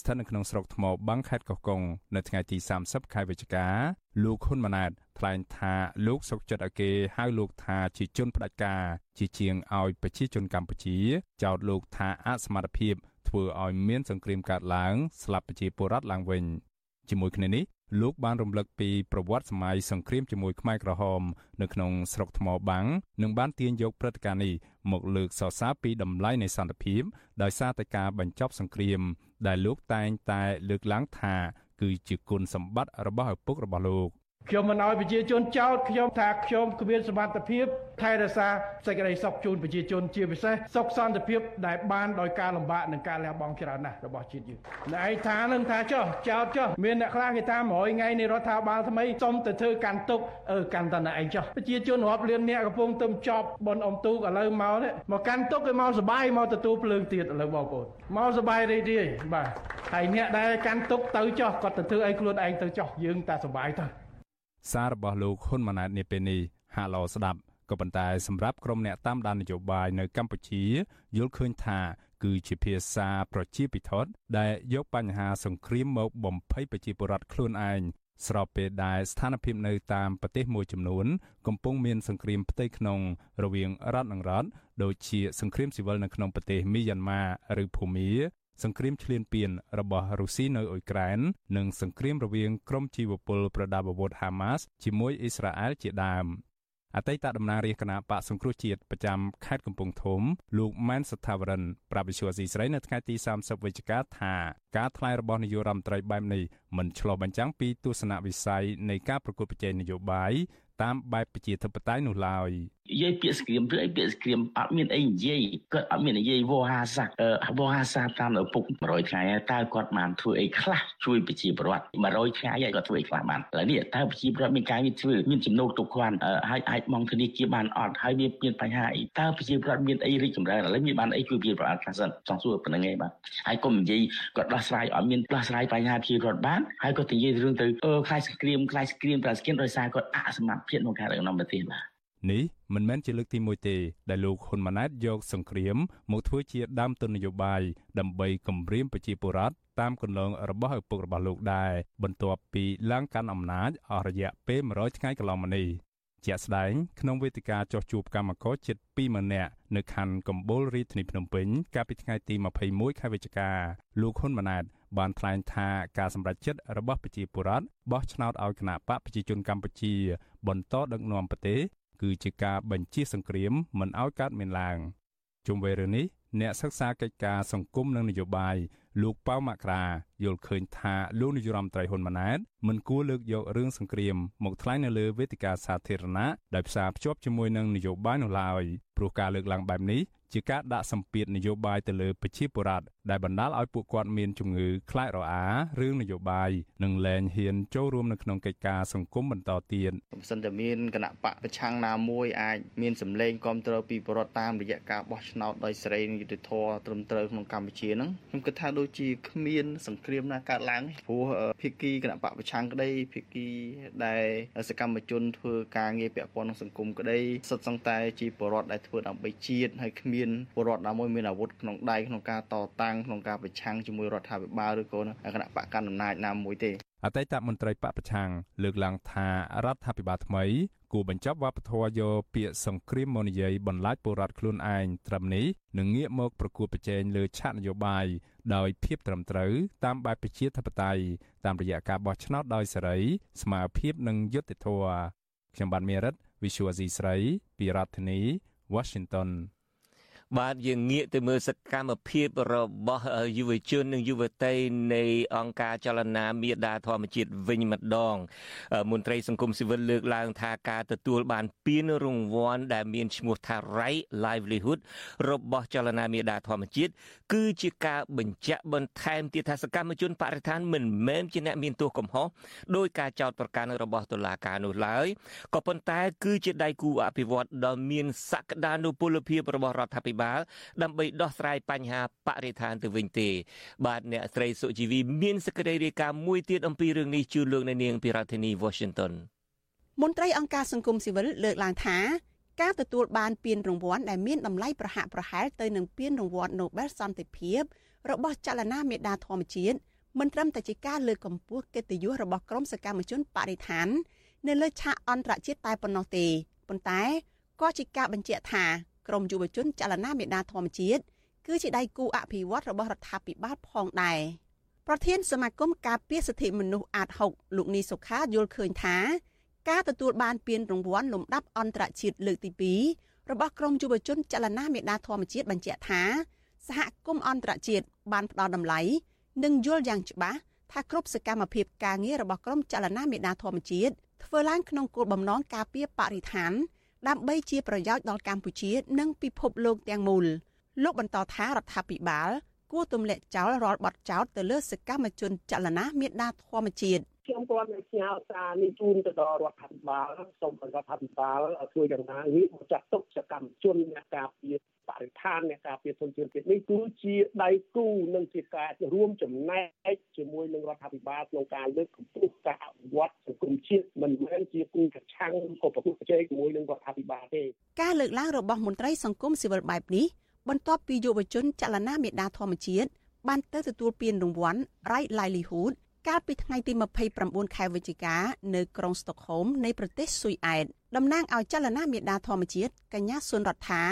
ស្ថិតនៅក្នុងស្រុកថ្មបាំងខេត្តកោះកុងនៅថ្ងៃទី30ខែវិច្ឆិកាលោកហ៊ុនម៉ាណែតថ្លែងថាលោកសុកចិត្តឲ្យគេហៅលោកថាជាជនផ្ដាច់ការជាជាងឲ្យប្រជាជនកម្ពុជា ចោទលោកថាអសមត្ថភាពធ្វើឲ្យមានសង្គ្រាមកើតឡើងស្លាប់ប្រជាពលរដ្ឋឡើងវិញជាមួយគ្នានេះ លោកបានរំលឹកពីប្រវត្តិសម័យសង្គ្រាមជាមួយខ្មែរក្រហម នៅក្នុងស្រុកថ្មបាំងនិងបានទាញយកព្រឹត្តិការណ៍នេះមកលើកសរសើរពីតម្លៃនៃសន្តិភាពដោយសារតែការបញ្ចប់សង្គ្រាម ដែលលោកតែងតែលើកឡើងថា គឺជាគុណសម្បត្តិរបស់ឪពុករបស់លោក ខ្ញុំមិនឲ្យប្រជាជនចោទខ្ញុំថាខ្ញុំគ្មានសមត្ថភាពថែរក្សាសេចក្តីសុខជូនប្រជាជនជាពិសេសសុខសន្តិភាពដែលបានដោយការលំបាកនិងការលះបង់ច្រើនណាស់របស់ជាតិយើងឯងថានឹងថាចុះចោទចុះមានអ្នកខ្លះគេថា100ថ្ងៃនៃរដ្ឋាភិបាលថ្មីសុំទៅធ្វើកាន់ទុកអឺកាន់តណឯងចុះប្រជាជនរាប់លានអ្នកកំពុងទៅចប់បនអំទូកឥឡូវមកនេះមកកាន់ទុកគេមកសបាយមកទទួលភ្លើងទៀតឥឡូវបងប្អូនមកសបាយរីករាយបាទហើយអ្នកដែលកាន់ទុកទៅចុះគាត់ទៅធ្វើអីខ្លួនឯងទៅចុះយើងតែសបាយទៅ សាររបស់លោកហ៊ុនម៉ាណែតនាពេលនេះហាក់ល្អស្ដាប់ក៏ប៉ុន្តែសម្រាប់ក្រុមអ្នកតាមដាននយោបាយនៅកម្ពុជាយល់ឃើញថា គឺជាភាសាប្រជាពិធដ្ឋដែលយកបញ្ហាសង្គ្រាមមកបំភ័យប្រជាពលរដ្ឋខ្លួនឯងស្របពេលដែលស្ថានភាពនៅតាមប្រទេសមួយចំនួន កំពុងមានសង្គ្រាមផ្ទៃក្នុងរវាងរដ្ឋនិងរដ្ឋដូចជាសង្គ្រាមស៊ីវិលនៅក្នុងប្រទេសមីយ៉ាន់ម៉ាឬភូមា សង្គ្រាមឈ្លានពានរបស់រុស្ស៊ីនៅអ៊ុយក្រែននិងសង្គ្រាមរវាងក្រុមជីវពលប្រដាប់អាវុធហាម៉ាស់ជាមួយអ៊ីស្រាអែលជាដើមអតីតតំណាងរាជគណៈបកសង្គ្រោះជាតិប្រចាំខេត្តកំពង់ធំលោកម៉ែនសថាវរិនប្រាប់វិសុយអស៊ីស្រីនៅថ្ងៃទី30វិច្ឆិកាថាការថ្លែងរបស់នាយករដ្ឋមន្ត្រីបែបនេះមិនឆ្លុះបញ្ចាំងពីទស្សនវិស័យនៃការប្រកួតប្រជែងនយោបាយ តាមបែបប្រជាធិបតេយ្យនោះឡើយនិយាយពាក្យស្គ្រាមឬអីពាក្យស្គ្រាមអត់មានអីនិយាយគាត់អត់មាននិយាយវោហាសាវោហាសាតាមឪពុក100ថ្ងៃតើគាត់បានធ្វើអីខ្លះជួយប្រជាពលរដ្ឋ100ថ្ងៃហើយគាត់ធ្វើអីខ្លះបានឥឡូវនេះតើប្រជាពលរដ្ឋមានការងារធ្វើមានចំណូលទុកគ្រាន់ហើយអាចមកធនាគារបានអត់ហើយមានមានបញ្ហាអីតើប្រជាពលរដ្ឋមានអីរីកចម្រើនឥឡូវមានបានអីជួយប្រជាពលរដ្ឋខ្លះសិនចង់សួរប៉ុណ្្នឹងឯងបាទហើយកុំនិយាយគាត់ដោះស្រាយអត់មានដោះស្រាយបញ្ហាប្រជាពលរដ្ឋបានហើយគាត់និយាយរឿងទៅអឺខ្លាចសង្គ្រាមខ្លាចសង្គ្រាមតែស្គៀនដោយសារគាត់អសមត្ថភាពក្នុងការដឹកនាំប្រទេសបាទនេះមិនមែនជាលើកទី1ទេដែលលោកហ៊ុនម៉ាណែតយកសង្គ្រាមមកធ្វើជាដើមទុននយោបាយដើម្បីគម្រាមប្រជាពលរដ្ឋតាមគន្លងរបស់ឪពុករបស់លោកដែរបន្ទាប់ពីឡើងកាន់អំណាចអស់រយៈពេល100ថ្ងៃកន្លងមកនេះជាក់ស្ដែងក្នុងវេទិកាចោះជួបកម្មករជិត20000នាក់នៅខណ្ឌកំពូលរាជធានីភ្នំពេញកាលពីថ្ងៃទី21ខែវិច្ឆិកាលោកហ៊ុនម៉ាណែត បានថ្លែងថាការសម្រេចចិត្តរបស់ប្រជាពលរដ្ឋបោះឆ្នោតឲ្យគណៈបកប្រជាជនកម្ពុជា បន្តដឹកនាំប្រទេសគឺជាការបញ្ជាសង្គ្រាមមិនឲ្យកើតមានឡើងជុំវិញរឿងនេះអ្នកសិក្សាកិច្ចការសង្គមនិងនយោបាយ លោកប៉ៅមករាយល់ឃើញថាលោកនាយរដ្ឋមន្ត្រីហ៊ុនម៉ាណែតមិនគួរលើកយករឿងសង្គ្រាមមកថ្លែងនៅលើវេទិកាសាធារណៈដោយផ្សារភ្ជាប់ជាមួយនឹងនយោបាយនោះឡើយព្រោះការលើកឡើងបែបនេះជាការដាក់សម្ពាធនយោបាយទៅលើប្រជាពលរដ្ឋដែលបណ្ដាលឲ្យពួកគាត់មានជំងឺខ្លាចរអារឿងនយោបាយនិងលែងហ៊ានចូលរួមនៅក្នុងកិច្ចការសង្គមបន្តទៀតបើសិនតែមានគណៈបកប្រឆាំងណាមួយអាចមានសម្លេងគ្រប់គ្រងពីពលរដ្ឋតាមរយៈការបោះឆ្នោតដោយសេរីនិងយុត្តិធម៌ត្រឹមត្រូវក្នុងកម្ពុជាហ្នឹងខ្ញុំគិតថាដូចជាគ្មាន សង្គ្រាមណាកើតឡើងព្រោះភាគីគណៈបកប្រឆាំងក្តីភាគីដែលសកម្មជនធ្វើការងារពាក់ព័ន្ធនឹងសង្គមក្តីសុទ្ធសឹងតែជាពលរដ្ឋដែលធ្វើដើម្បីជាតិហើយគ្មានពលរដ្ឋណាមួយមានអាវុធក្នុងដៃក្នុងការតតាំងក្នុងការប្រឆាំងជាមួយរដ្ឋាភិបាលឬក៏គណៈបកកណ្ដាលអំណាចណាមួយទេ អតីតមន្ត្រីបពប្រឆាំងលើកឡើងថារដ្ឋាភិបាលថ្មីគួរបញ្ចប់វប្បធម៌យកពាក្យសង្គ្រាមមកនិយាយបន្លាចពលរដ្ឋខ្លួនឯងត្រឹមនេះនឹងងាកមកប្រគួតប្រជែងលើឆាកនយោបាយដោយភាពត្រឹមត្រូវតាមបែបប្រជាធិបតេយ្យតាមរយៈការបោះឆ្នោតដោយសេរី ស្មារភាពនិងយុត្តិធម៌ខ្ញុំបាទមេរិត Visual C ស្រី ពីរដ្ឋធានី Washington បាទយើងងាកទៅមើលសកម្មភាពរបស់យុវជននិងយុវតីនៃអង្គការចលនាមេដាធម្មជាតិវិញម្ដងមន្ត្រីសង្គមស៊ីវិលលើកឡើងថាការទទួលបានពានរង្វាន់ដែលមានឈ្មោះថា Right Livelihood របស់ចលនាមេដាធម្មជាតិគឺជាការបញ្ជាក់បន្ថែមទៀតថាសកម្មជនបរិស្ថានមិនមែនជាអ្នកមានទោសកំហុសដោយការចោទប្រកាន់របស់តុលាការនោះឡើយក៏ប៉ុន្តែគឺជាដៃគូអភិវឌ្ឍដ៏មានសក្តានុពលភាពរបស់រដ្ឋាភិបាល ដើម្បីដោះស្រាយបញ្ហាបរិស្ថានទៅវិញទេ បាទអ្នកស្រីសុជីវីមានសេចក្តីរាយការណ៍មួយទៀតអំពីរឿងនេះជូនលោកនៅនាងពីរដ្ឋធានី Washington មន្ត្រីអង្គការសង្គមស៊ីវិលលើកឡើងថាការទទួលបានពានរង្វាន់ដែលមានតម្លៃប្រហាក់ប្រហែលទៅនឹងពានរង្វាន់ Nobel សន្តិភាព របស់ចលនាមេដាធម្មជាតិមិនត្រឹមតែជាការលើកកម្ពស់កិត្តិយសរបស់ក្រុមសកម្មជនបរិស្ថាន នៅលើឆាកអន្តរជាតិតែប៉ុណ្ណោះទេប៉ុន្តែក៏ជាការបញ្ជាក់ថា ក្រមយុវជនចលនាមេដាធម្មជាតិគឺជាដៃគូអភិវឌ្ឍរបស់រដ្ឋាភិបាលផងដែរប្រធានសមាគមការពារសិទ្ធិមនុស្សអាត6លោកនីសុខាយល់ឃើញថា ការទទួលបានពានរង្វាន់លំដាប់អន្តរជាតិលើកទី2របស់ក្រមយុវជនចលនាមេដាធម្មជាតិបញ្ជាក់ថាសហគមន៍អន្តរជាតិបានផ្ដល់តម្លៃនិងយល់យ៉ាងច្បាស់ថាគ្រប់សកម្មភាពការងាររបស់ក្រមចលនាមេដាធម្មជាតិធ្វើឡើងក្នុងគោលបំណងការពារបរិស្ថាន ដើម្បីជាប្រយោជន៍ដល់កម្ពុជា និងពិភពលោកទាំងមូលលោកបន្តថារដ្ឋាភិបាលគួរទម្លាក់ចោលរាល់បទចោទទៅលើសកម្មជនចលនាមេដាធម្មជាតិ ខ្ញុំគាត់នឹងផ្ញើសារនេះជូនទៅដល់រដ្ឋាភិបាលសូមឲ្យរដ្ឋាភិបាលធ្វើយ៉ាងណាវាមកចាត់ទុកសកម្មជនអ្នកការពារបរិស្ថានអ្នកការពារធនធានជាតិនេះគឺជាដៃគូនិងជាការរួមចំណែកជាមួយនឹងរដ្ឋាភិបាលក្នុងការលើកកម្ពស់ការអភិវឌ្ឍសង្គមជាតិមិនមែនជាគូប្រឆាំងក៏ប្រកួតប្រជែងជាមួយនឹងរដ្ឋាភិបាលទេការលើកឡើងរបស់មន្ត្រីសង្គមស៊ីវិលបែបនេះបន្ទាប់ពីយុវជនចលនាមេដាធម្មជាតិបានទៅទទួលពានរង្វាន់ Right Livelihood កាលពីថ្ងៃទី29ខែវិច្ឆិកានៅក្រុងស្តុកហូមនៃប្រទេសស៊ុយអែតតំណាងឲ្យចលនាមេដាធម្មជាតិកញ្ញាសុនរដ្ឋា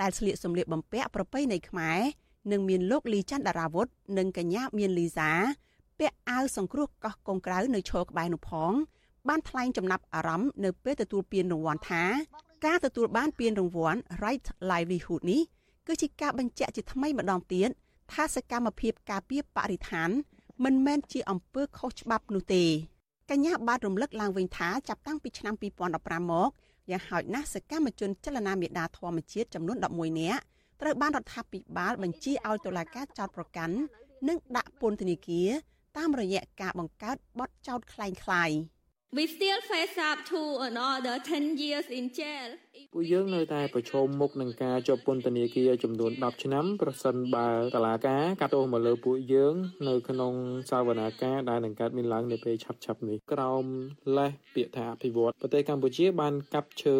ដែលស្លៀកសម្លៀកបំពាក់ប្រពៃណីខ្មែរនិងមានលោកលីច័ន្ទដារាវុធនិងកញ្ញាមានលីសាពាក់អាវសង្គ្រោះកោះកុងក្រៅនៅឈរក្បែរនោះផងបានថ្លែងចំណាប់អារម្មណ៍នៅពេលទទួលពានរង្វាន់ថាការទទួលបានពានរង្វាន់ Right Livelihood នេះគឺជាការបញ្ជាក់ជាថ្មីម្ដងទៀតថាសកម្មភាពការពារបរិស្ថាន មិនមែនជាអំពើខុសច្បាប់នោះទេកញ្ញាបានរំលឹកឡើងវិញថាចាប់តាំងពីឆ្នាំ2015មកយ៉ាងហោចណាស់សកម្មជនចលនាមេដាធម្មជាតិចំនួន11នាក់ត្រូវបានរដ្ឋាភិបាលបញ្ជាឲ្យតុលាការចោទប្រកាន់និងដាក់ពន្ធនាគារតាមរយៈការបង្កើតបទចោទក្លែងក្លាយ។ We still face up to another 10 years in jail ពួកយើងនៅតែប្រឈមមុខនឹងការជាប់ពន្ធនាគារចំនួន10ឆ្នាំប្រសិនបើតឡាការកាត់ទោសមកលើពួកយើងនៅក្នុងសាវនាការដែលនឹងកើតមានឡើងនៅពេលឆាប់ឆាប់នេះក្រោមលេសពាក្យថាអភិវឌ្ឍប្រទេសកម្ពុជាបានកាប់ឈើ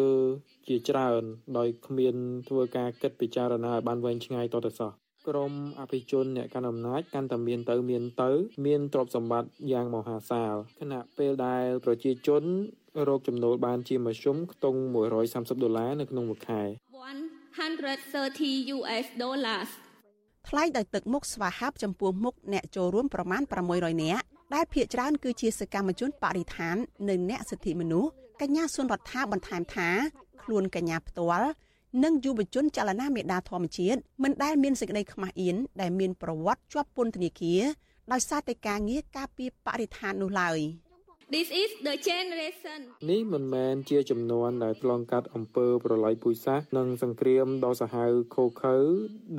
ជាច្រើនដោយគ្មានធ្វើការគិតពិចារណាឲ្យបានវែងឆ្ងាយតទៅសោះ ក្រមអភិជនអ្នកកាន់អំណាចកាន់តែមានទៅមានទៅ មានទ្រព្យសម្បត្តិយ៉ាងមហាសាលខណៈពេលដែលប្រជាជនរកចំណូលបានជាមធ្យមខ្ទង់130ដុល្លារនៅក្នុងមួយខែ130 US dollars ថ្លៃដោយទឹកមុខស្វាហាប់ចំពោះមុខអ្នកចូលរួមប្រមាណ600នាក់ដែលភាគច្រើនគឺជាសកម្មជនបរិស្ថាន និងអ្នកសិទ្ធិមនុស្សកញ្ញាសុនរដ្ឋាបន្ថែមថាខ្លួនកញ្ញាផ្ទាល់ និងយុវជនចលនាមេដាធម្មជាតិមិនដែលមានសេចក្តីខ្មាស់អៀនដែលមានប្រវត្តិជាប់ពន្ធនាគារដោយសារតែការងារការពារបរិស្ថាននោះឡើយ This is the generation នេះមិនមែនជាចំនួនដែលឆ្លងកាត់អំពើប្រល័យពូជសាសន៍និងសង្គ្រាមដ៏សាហាវឃោឃៅ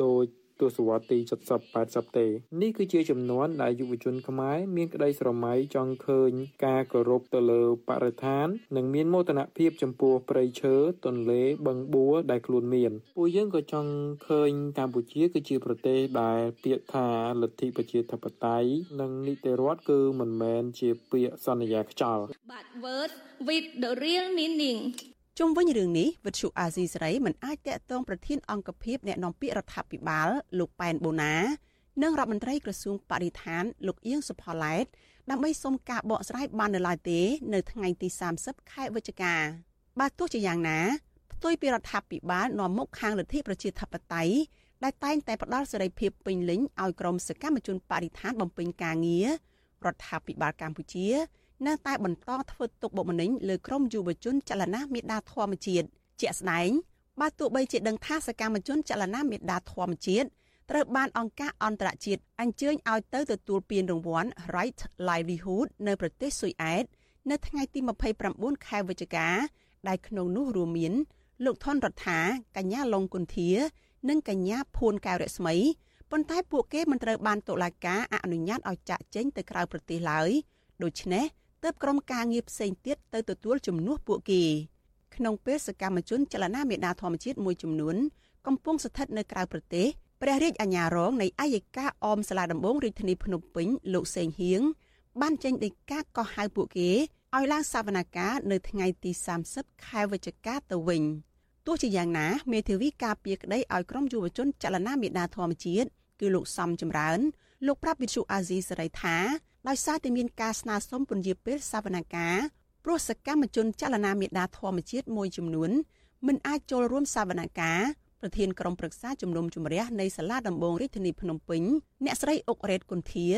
ដោយ ទសវត្សរ៍ទី70 80ទេនេះគឺជាចំនួនដែលយុវជនខ្មែរមានក្តីស្រមៃចង់ឃើញការគោរពទៅលើបរិស្ថាន និងមានមោទនភាពចំពោះព្រៃឈើទន្លេបឹងបួរដែលខ្លួនមានពួកយើងក៏ចង់ឃើញកម្ពុជាគឺជាប្រទេសដែលពាក្យថាលទ្ធិប្រជាធិបតេយ្យនិងនីតិរដ្ឋគឺមិនមែនជាពាក្យសន្យាខ្យល់ but words with the real meaning ជុំវិញរឿងនេះវិទ្យុអាស៊ីសេរីមិនអាចតាក់ទងប្រធានអង្គភិបអ្នកនាំពាក្យរដ្ឋាភិបាលលោកប៉ែនបូណានិងរដ្ឋមន្ត្រីក្រសួងបរិស្ថានលោកអៀងសុផល្លែតដើម្បីសុំការបកស្រាយបាននៅឡើយទេនៅថ្ងៃទី30ខែវិច្ឆិកាបើទោះជាយ៉ាងណាផ្ទុយពីរដ្ឋាភិបាលនាំមុខខាងលទ្ធិប្រជាធិបតេយ្យដែលតែងតែផ្ដល់សេរីភាពពេញលេញឲ្យក្រុមសកម្មជនបរិស្ថានបំពេញការងាររដ្ឋាភិបាលកម្ពុជា នៅតែបន្តធ្វើទុកបុកម្នេញលើក្រុមយុវជនចលនាមេដាធម្មជាតិជាក់ស្ដែងបើទោះបីជាដឹងថាសកម្មជនចលនាមេដាធម្មជាតិត្រូវបានអង្គការអន្តរជាតិអញ្ជើញឲ្យទៅទទួលពានរង្វាន់ Right Livelihood នៅប្រទេសស៊ុយអែតនៅថ្ងៃទី29ខែវិច្ឆិកាដែលក្នុងនោះរួមមាន លោកថនរដ្ឋាកញ្ញាឡុងគុន្ធា និងកញ្ញាភួនកែវរស្មីប៉ុន្តែពួកគេមិនត្រូវបានតុលាការអនុញ្ញាតឲ្យចាក់ចេញទៅក្រៅប្រទេសឡើយដូច្នេះ ទើបក្រុមការងារផ្សេងទៀតទៅទទួលជំនួសពួកគេក្នុងពេលសកម្មជនចលនាមេដាធម្មជាតិមួយចំនួនកំពុងស្ថិតនៅក្រៅប្រទេសព្រះរាជអាជ្ញារងនៃអាយកាអមសាលាដំបងរាជធានីភ្នំពេញលោកសេងហៀងបានចេញដីកាកោះហៅពួកគេឲ្យឡើងសវនកម្មនៅថ្ងៃទី30ខែវិច្ឆិកាទៅវិញទោះជាយ៉ាងណាមេធាវីការពារក្តីឲ្យក្រុមយុវជនចលនាមេដាធម្មជាតិគឺលោកសំចម្រើនលោកប្រាប់វិទ្យុអាស៊ីសេរីថា ដោយសារតែមានការស្នើសុំពន្យាពេលសវនកម្មព្រោះសកម្មជនចលនាមេដាធម្មជាតិមួយចំនួនមិនអាចចូលរួមសវនកម្មប្រធានក្រុមប្រឹក្សាជំនុំជម្រះនៃសាលាដំបងរាជធានីភ្នំពេញអ្នកស្រីអុករ៉េតគុន្ធា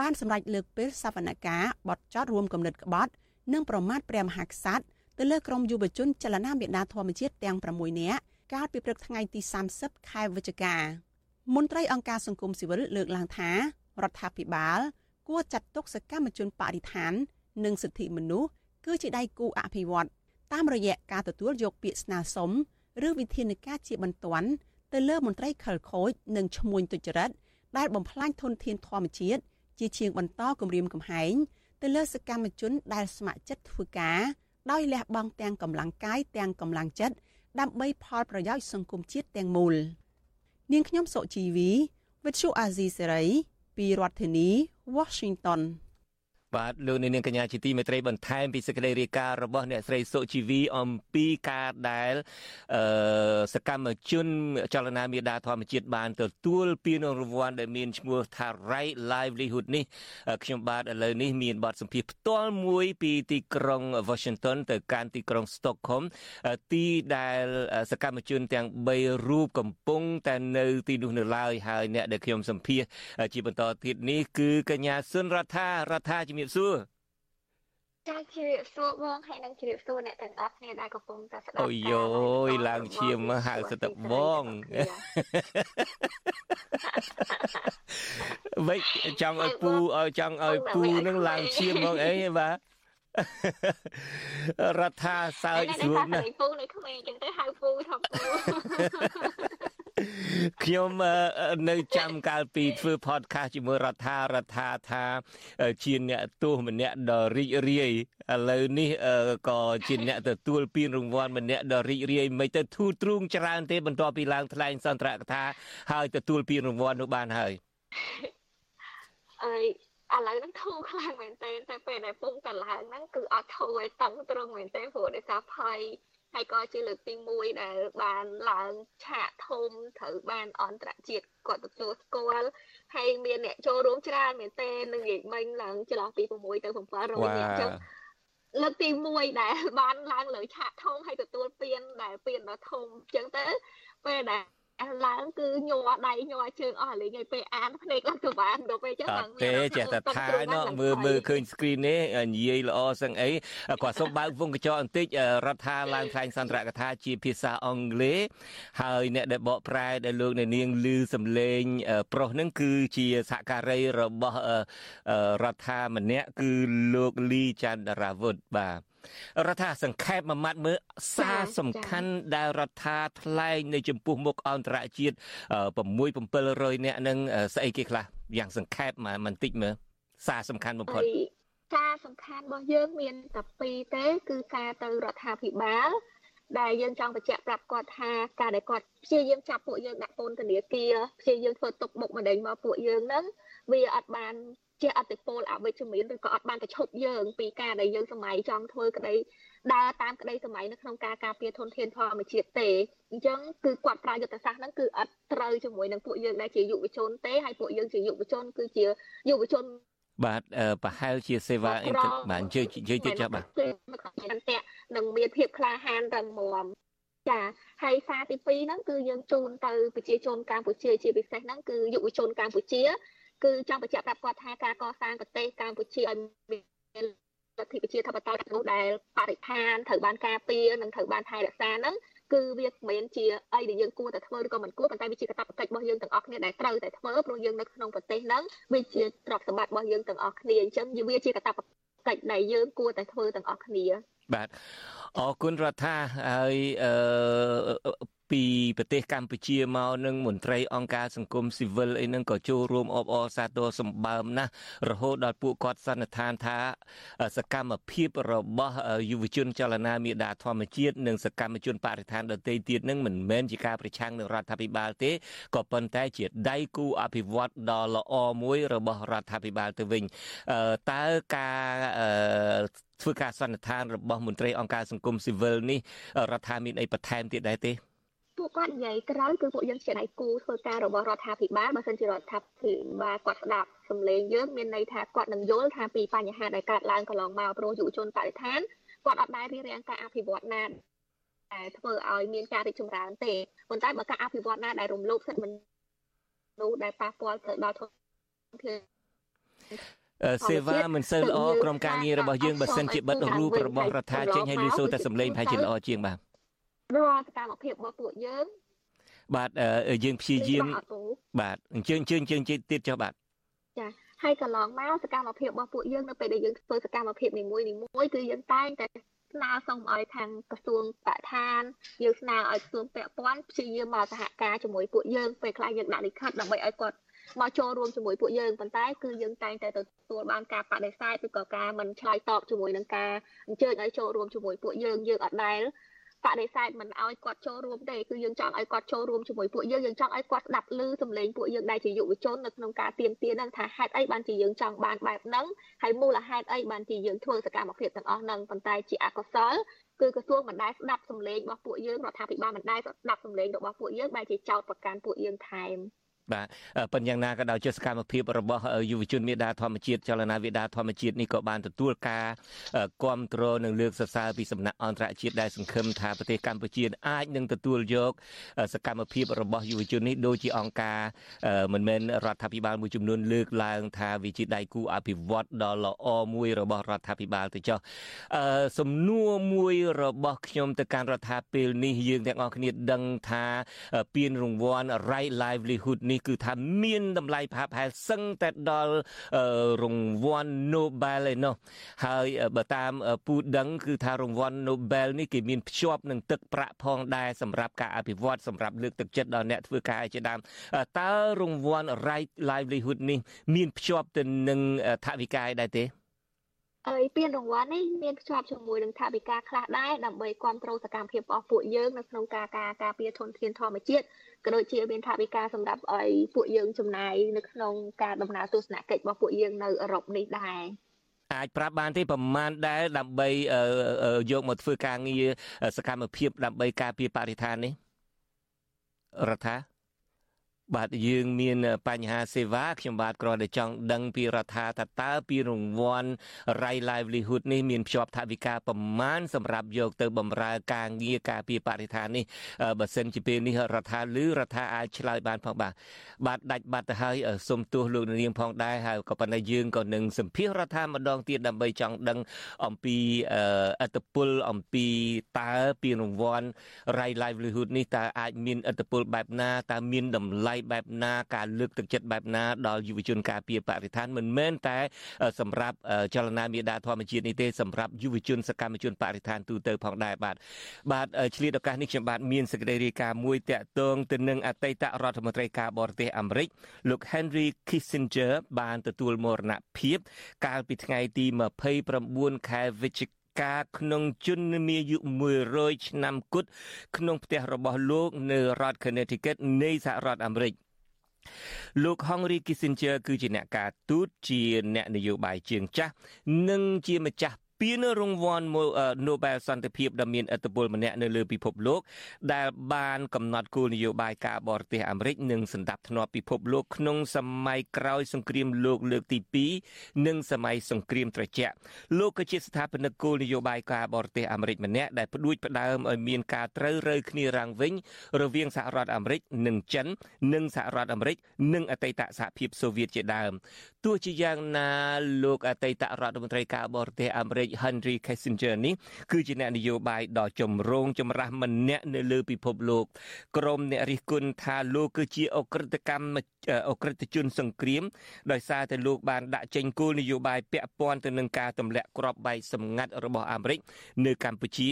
បានសម្រេចលើកពេលសវនកម្មបទចោតរួមគំនិតក្បត់និងប្រមាថព្រះមហាក្សត្រទៅលើក្រុមយុវជនចលនាមេដាធម្មជាតិទាំង6នាក់កាលពីព្រឹកថ្ងៃទី30ខែវិច្ឆិកាមន្ត្រីអង្គការសង្គមស៊ីវិលលើកឡើងថារដ្ឋាភិបាល គួរចាត់ទុកសកម្មជនបរិស្ថាន និងសិទ្ធិមនុស្សគឺជាដៃគូអភិវឌ្ឍតាមរយៈការទទួលយកពាក្យស្នើសុំឬវិធានការជាបន្ទាន់ទៅលើមន្ត្រីខិលខូចនិងឈ្មួញទុច្ចរិតដែលបំផ្លាញធនធានធម្មជាតិជាជាងបន្តគម្រាមកំហែងទៅលើសកម្មជនដែលស្ម័គ្រចិត្តធ្វើការដោយលះបង់ទាំងកម្លាំងកាយទាំងកម្លាំងចិត្តដើម្បីផលប្រយោជន៍សង្គមជាតិទាំងមូលនាងខ្ញុំសុជីវីវិទ្យុអាស៊ីសេរីពីរដ្ឋធានី Washington បាទលោកនាងកញ្ញាជាទីមេត្រីបន្ថែមពីសេចក្តីរាយការណ៍របស់អ្នកស្រីសុជីវីអំពីការដែលអឺសកម្មជនចលនាមេដាធម្មជាតិបានទទួលពានរង្វាន់ដែលមានឈ្មោះថា Right Livelihood នេះខ្ញុំបាទឥឡូវនេះមានបទសម្ភាសន៍ផ្ទាល់មួយពីទីក្រុង Washington ទៅកាន់ទីក្រុង Stockholm ទីដែលសកម្មជនទាំង3រូបកំពុងតែនៅទីនោះនៅឡើយហើយអ្នកដែលខ្ញុំសម្ភាសជាបន្តទៀតនេះគឺកញ្ញាសុនរដ្ឋារដ្ឋាជំរាបសួរចាជម្រាបសួរបងហើយនឹងជម្រាបសួរអ្នកទាំងអស់គ្នាដែលកំពុងតែស្ដាប់អូយយឡើងឈាមមកហៅសិតបងវិញចង់ឲ្យពូឲ្យចង់ឲ្យពូនឹងឡើងឈាមមកអីបាទរដ្ឋាសើចស្រួលណាស់ពូនៅក្មេងចឹងទៅហៅពូថាពូ ខ្ញុំនៅចាំកាលពីធ្វើ podcast ជាមួយរដ្ឋារដ្ឋាថាជាអ្នកទោសម្នាក់ដ៏រីករាយឥឡូវនេះក៏ជាអ្នកទទួលពានរង្វាន់ម្នាក់ដ៏រីករាយមិនទៅធូរទ្រូងច្រើនទេបន្ទាប់ពីឡើងថ្លែងសន្ទរកថា ហើយទទួលពានរង្វាន់នោះបានហើយអើយឥឡូវហ្នឹងធូរខ្លាំងមែនទែនតែពេលដែលពងកឡើងហ្នឹងគឺអត់ធូរឲ្យតឹងត្រង់មែនទែនព្រោះដោយសារភ័យ ហើយក៏ជាលើកទី1ដែលបានឡើងឆាកធំត្រូវបានអន្តរជាតិគាត់ទទួលស្គាល់ហើយមានអ្នកចូលរួមច្រើនមែនទែននឹងនិយាយមិញឡើងចន្លោះពី6ទៅ700នាក់អញ្ចឹងលើកទី1ដែលបានឡើងលើឆាកធំហើយទទួលពានដែលពានដ៏ធំអញ្ចឹងទៅពេលដែល ឡើងគឺញ័រដៃញ័រជើងអស់លេងឲ្យពេលអានភ្នែកឡើងទៅបានដល់ពេលចឹងឡើងទេចេះតែថាណោះមើលមើលឃើញ screen នេះនិយាយល្អសឹងអីគាត់សុំបើកវងកញ្ចក់បន្តិចរដ្ឋាឡើងថ្លែងសន្ទរកថាជាភាសាអង់គ្លេសហើយអ្នកដែលបកប្រែដែលលោកអ្នកនាងឮសំឡេងប្រុសនឹងគឺជាសហការីរបស់រដ្ឋាម្នាក់គឺលោកលីច័ន្ទរាវុធបាទ រដ្ឋាសង្ខេបមួយម៉ាត់មើលសារសំខាន់ដែលរដ្ឋាថ្លែងនៅចំពោះមុខអន្តរជាតិ6 700នាក់នឹងស្អីគេខ្លះយ៉ាងសង្ខេបមួយបន្តិចមើលសារសំខាន់បំផុតសារសំខាន់របស់យើងមានតែពីរទេ គឺការទៅរដ្ឋាភិបាលដែលយើងចង់បញ្ជាក់ប្រាប់គាត់ថាការដែលគាត់ព្យាយាមចាប់ពួកយើងដាក់ពន្ធនាគារព្យាយាមធ្វើទុកបុកម្នេញមកពួកយើងហ្នឹងវាអត់បាន ជាអតិពលអវិជ្ជមានឬក៏អត់បានទៅឈប់យើង ពីការដែលយើងសម័យចង់ធ្វើក្តីដើរតាមក្តីសម័យនៅក្នុងការការពារធនធានធម្មជាតិទេអញ្ចឹងគឺគាត់ប្រើយុទ្ធសាស្ត្រហ្នឹងគឺអត់ត្រូវជាមួយនឹងពួកយើងដែលជាយុវជនទេហើយពួកយើងជាយុវជនគឺជាយុវជនបាទប្រហែលជាសេវាអ៊ីនធឺណិតបាទជឿជឿទៀតចាស់បាទនឹងមានភាពក្លាហានរឹងមាំចាហើយសារទី2ហ្នឹងគឺយើងជូនទៅប្រជាជនកម្ពុជាជាពិសេសហ្នឹងគឺយុវជនកម្ពុជា គឺចង់បញ្ជាក់ប្រាប់គាត់ថាការកសាងប្រទេសកម្ពុជាឲ្យមានលទ្ធិប្រជាធិបតេយ្យនោះដែលបរិស្ថានត្រូវបានការពារនិងត្រូវបានថែរក្សាហ្នឹងគឺវាមិនមែនជាអីដែលយើងគួរតែធ្វើឬក៏មិនគួរប៉ុន្តែវាជាកាតព្វកិច្ចរបស់យើងទាំងអស់គ្នាដែលត្រូវតែធ្វើព្រោះយើងនៅក្នុងប្រទេសហ្នឹងវាជាទ្រព្យសម្បត្តិរបស់យើងទាំងអស់គ្នាអញ្ចឹងវាជាកាតព្វកិច្ចដែលយើងគួរតែធ្វើទាំងអស់គ្នា បាទអរគុណរដ្ឋាហើយអឺពីប្រទេសកម្ពុជាមកនឹងមន្ត្រីអង្គការសង្គមស៊ីវិលអីហ្នឹងក៏ចូលរួមអបអរសាទរសម្បើមណាស់រហូតដល់ពួកគាត់សន្និដ្ឋានថាសកម្មភាពរបស់យុវជនចលនាមេដាធម្មជាតិនិងសកម្មជនបរិស្ថានដទៃទៀតនឹងមិនមែនជាការប្រឆាំងនឹងរដ្ឋាភិបាលទេក៏ប៉ុន្តែជាដៃគូអភិវឌ្ឍដ៏ល្អមួយរបស់រដ្ឋាភិបាលទៅវិញតើការធ្វើការសន្និដ្ឋានរបស់មន្ត្រីអង្គការសង្គមស៊ីវិលនេះរដ្ឋាភិបាលមានអីបន្ថែមទៀតដែរទេពួកគាត់និយាយក្រោយគឺពួកយើងជាដៃគូធ្វើការរបស់រដ្ឋាភិបាលបើសិនជារដ្ឋាភិបាលគាត់ស្ដាប់សម្លេងយើងមានន័យថាគាត់នឹងយល់ថាពីបញ្ហាដែលកើតឡើងកន្លងមកព្រោះយុវជនបរិស្ថានគាត់អត់ដែលរៀបរៀងការអភិវឌ្ឍណាតែធ្វើឲ្យមានការរីកចម្រើនទេប៉ុន្តែបើការអភិវឌ្ឍណាដែលរំលោភសិទ្ធិមនុស្សដែលប៉ះពាល់ទៅដល់ធនធាន សេវាមិនសូវល្អក្រុមការងាររបស់យើងបើសិនជាបិទរូបរបស់រដ្ឋាចេញឲ្យលឺសូរតែសម្លេងប្រហែលជាល្អជាងបាទរាល់សកម្មភាពរបស់ពួកយើងបាទយើងព្យាយាមបាទអញ្ជើញអញ្ជើញអញ្ជើញទៀតចុះបាទចាហើយកន្លងមកសកម្មភាពរបស់ពួកយើងនៅពេលដែលយើងធ្វើសកម្មភាពនីមួយនីមួយគឺយើងតែងតែស្នើសុំឲ្យខាងក្រសួងបរិស្ថានយើងស្នើឲ្យក្រសួងពាក់ព័ន្ធព្យាយាមមកសហការជាមួយពួកយើងពេលខ្លះយើងដាក់លិខិតដើម្បីឲ្យគាត់ មកចូលរួមជាមួយពួកយើងប៉ុន្តែគឺយើងតែងតែទទួលបានការបដិសេធឬក៏ការមិនឆ្លើយតបជាមួយនឹងការអញ្ជើញឲ្យចូលរួមជាមួយពួកយើងយើងអត់ដែលបដិសេធមិនឲ្យគាត់ចូលរួមទេគឺយើងចង់ឲ្យគាត់ចូលរួមជាមួយពួកយើងយើងចង់ឲ្យគាត់ស្ដាប់ឮសំឡេងពួកយើងដែលជាយុវជននៅក្នុងការទៀមទាហ្នឹងថាហេតុអីបានជាយើងចង់បានបែបហ្នឹងហើយមូលហេតុអីបានជាយើងធ្វើសកម្មភាពទាំងអស់ហ្នឹងប៉ុន្តែជាអកុសលគឺក្រសួងមិនដែលស្ដាប់សំឡេងរបស់ពួកយើងរដ្ឋាភិបាលមិនដែលស្ដាប់សំឡេងរបស់ពួកយើងបែរជាចោទប្រកាន់ពួកយើងថែម បាទប៉ុន្តែយ៉ាងណាក៏ដោយជាសកម្មភាពរបស់យុវជនមេដាធម្មជាតិចលនាវិដាធម្មជាតិនេះក៏បានទទួលការគាំទ្រនិងលើកសរសើរពីសំណាក់អន្តរជាតិដែលសង្ឃឹមថាប្រទេសកម្ពុជាអាចនឹងទទួលយកសកម្មភាពរបស់យុវជននេះដូចជាអង្គការមិនមែនរដ្ឋាភិបាលមួយចំនួនលើកឡើងថាវាជាដៃគូអភិវឌ្ឍដ៏ល្អមួយរបស់រដ្ឋាភិបាលទៅចុះសំណួរមួយរបស់ខ្ញុំទៅកាន់រដ្ឋាភិបាលនេះយើងទាំងអស់គ្នាដឹងថាពានរង្វាន់ Right Livelihood នេះនេះគឺថាមានតម្លៃប្រហាក់ប្រហែលសឹងតែដល់រង្វាន់ Nobel ឯណោះហើយបើតាមពូដឹងគឺថារង្វាន់ Nobel នេះគេមានភ្ជាប់នឹងទឹកប្រាក់ផងដែរសម្រាប់ការអភិវឌ្ឍសម្រាប់លើកទឹកចិត្តដល់អ្នកធ្វើការជាដើមតើរង្វាន់ Right Livelihood នេះ មានភ្ជាប់ទៅនឹងថវិកាដែរទេ ហើយពានរង្វាន់នេះមានភ្ជាប់ជាមួយនឹងថាវិការខ្លះដែរដើម្បីគ្រប់គ្រងសកម្មភាពរបស់ពួកយើងនៅក្នុងការការការពារធនធានធម្មជាតិក៏ដូចជាមានថាវិការសម្រាប់ឲ្យពួកយើងចំណាយនៅក្នុងការដំណើរទស្សនកិច្ចរបស់ពួកយើងនៅអឺរ៉ុបនេះដែរអាចប្រាប់បានទេប្រមាណដែរដើម្បីយកមកធ្វើការងារសកម្មភាពដើម្បីការពារបរិស្ថាននេះរដ្ឋាបា ទយើងមានបញ្ហាសេវាខ្ញុំបាទគ្រាន់តែចង់ដឹងពីរដ្ឋាថាតើពីរង្វាន់ Rai Livelihood នេះមានភ្ជាប់ថវិកាប្រមាណសម្រាប់យកទៅបម្រើការងារការពារបរិស្ថាននេះបើសិនជាពេលនេះរដ្ឋាឬរដ្ឋាអាចឆ្លើយបានផងបាទបាទដាច់បាត់ទៅហើយសូមទោសលោកនាងផងដែរហើយក៏ប៉ុន្តែយើងក៏នឹងសម្ភាសរដ្ឋាម្ដងទៀតដើម្បីចង់ដឹងអំពីអត្តពលអំពីតើពីរង្វាន់ Rai Livelihood នេះតើអាចមានអត្តពលបែបណាតើមានតម្លៃបែបណាការលើកទឹកចិត្តបែបណាដល់យុវជនការពារបរិស្ថានមិនមែនតែ សម្រាប់ចលនាមេដាធម្មជាតិនេះទេសម្រាប់យុវជនសកម្មជនបរិស្ថានទូទៅផងដែរបាទបាទឆ្លៀតឱកាសនេះខ្ញុំបាទមានសេចក្តីរាយការណ៍មួយតាក់ទងទៅនឹងអតីតរដ្ឋមន្ត្រីការបរទេសអាមេរិកលោក Henry Kissinger បានទទួលមរណភាពកាលពីថ្ងៃទី29ខែវិច្ឆិកា ការក្នុងជនមានអាយុ100ឆ្នាំគត់ក្នុងផ្ទះរបស់លោកនៅរដ្ឋ Connecticut នៃសហរដ្ឋអាមេរិកលោក Henry Kissinger គឺជាអ្នកការទូតជាអ្នកនយោបាយជើងចាស់និងជាម្ចាស់ ពានរង្វាន់ Nobel សន្តិភាពដ៏មានឥទ្ធិពលម្នាក់នៅលើពិភពលោក ដែលបានកំណត់គោលនយោបាយការបរទេសអាមេរិកនិងសម្ដាប់ធ្នាប់ពិភពលោកក្នុងសម័យក្រោយសង្គ្រាមលោកលើកទី2និងសម័យសង្គ្រាមត្រជាក់លោកក៏ជាស្ថាបនិកគោលនយោបាយការបរទេសអាមេរិកម្នាក់ដែលផ្ដួចផ្ដើមឲ្យមានការត្រូវរើគ្នារាំងវិញ រវាងសហរដ្ឋអាមេរិកនិងចិន និងសហរដ្ឋអាមេរិកនិងអតីតសហភាពសូវៀតជាដើមទោះជាយ៉ាងណាលោកអតីតរដ្ឋមន្ត្រីការបរទេសអាមេរិក Henry Kissinger នេះគឺជាអ្នកនយោបាយដ៏ចម្រូងចម្រាសម្នាក់នៅលើពិភពលោកក្រុមអ្នករិះគន់ថាលោកគឺជាអក្រិតកម្មអក្រិតជនសង្គ្រាមដោយសារតែលោកបានដាក់ចេញគោលនយោបាយពាក់ព័ន្ធទៅនឹងការទម្លាក់គ្រាប់បែកសម្ងាត់របស់អាមេរិកនៅកម្ពុជា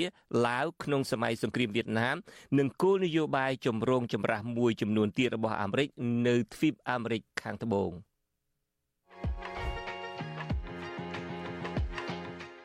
ឡាវក្នុងសម័យសង្គ្រាមវៀតណាមនិងគោលនយោបាយចម្រូងចម្រាសមួយចំនួនទៀតរបស់អាមេរិកនៅទ្វីបអាមេរិកខាងត្បូង។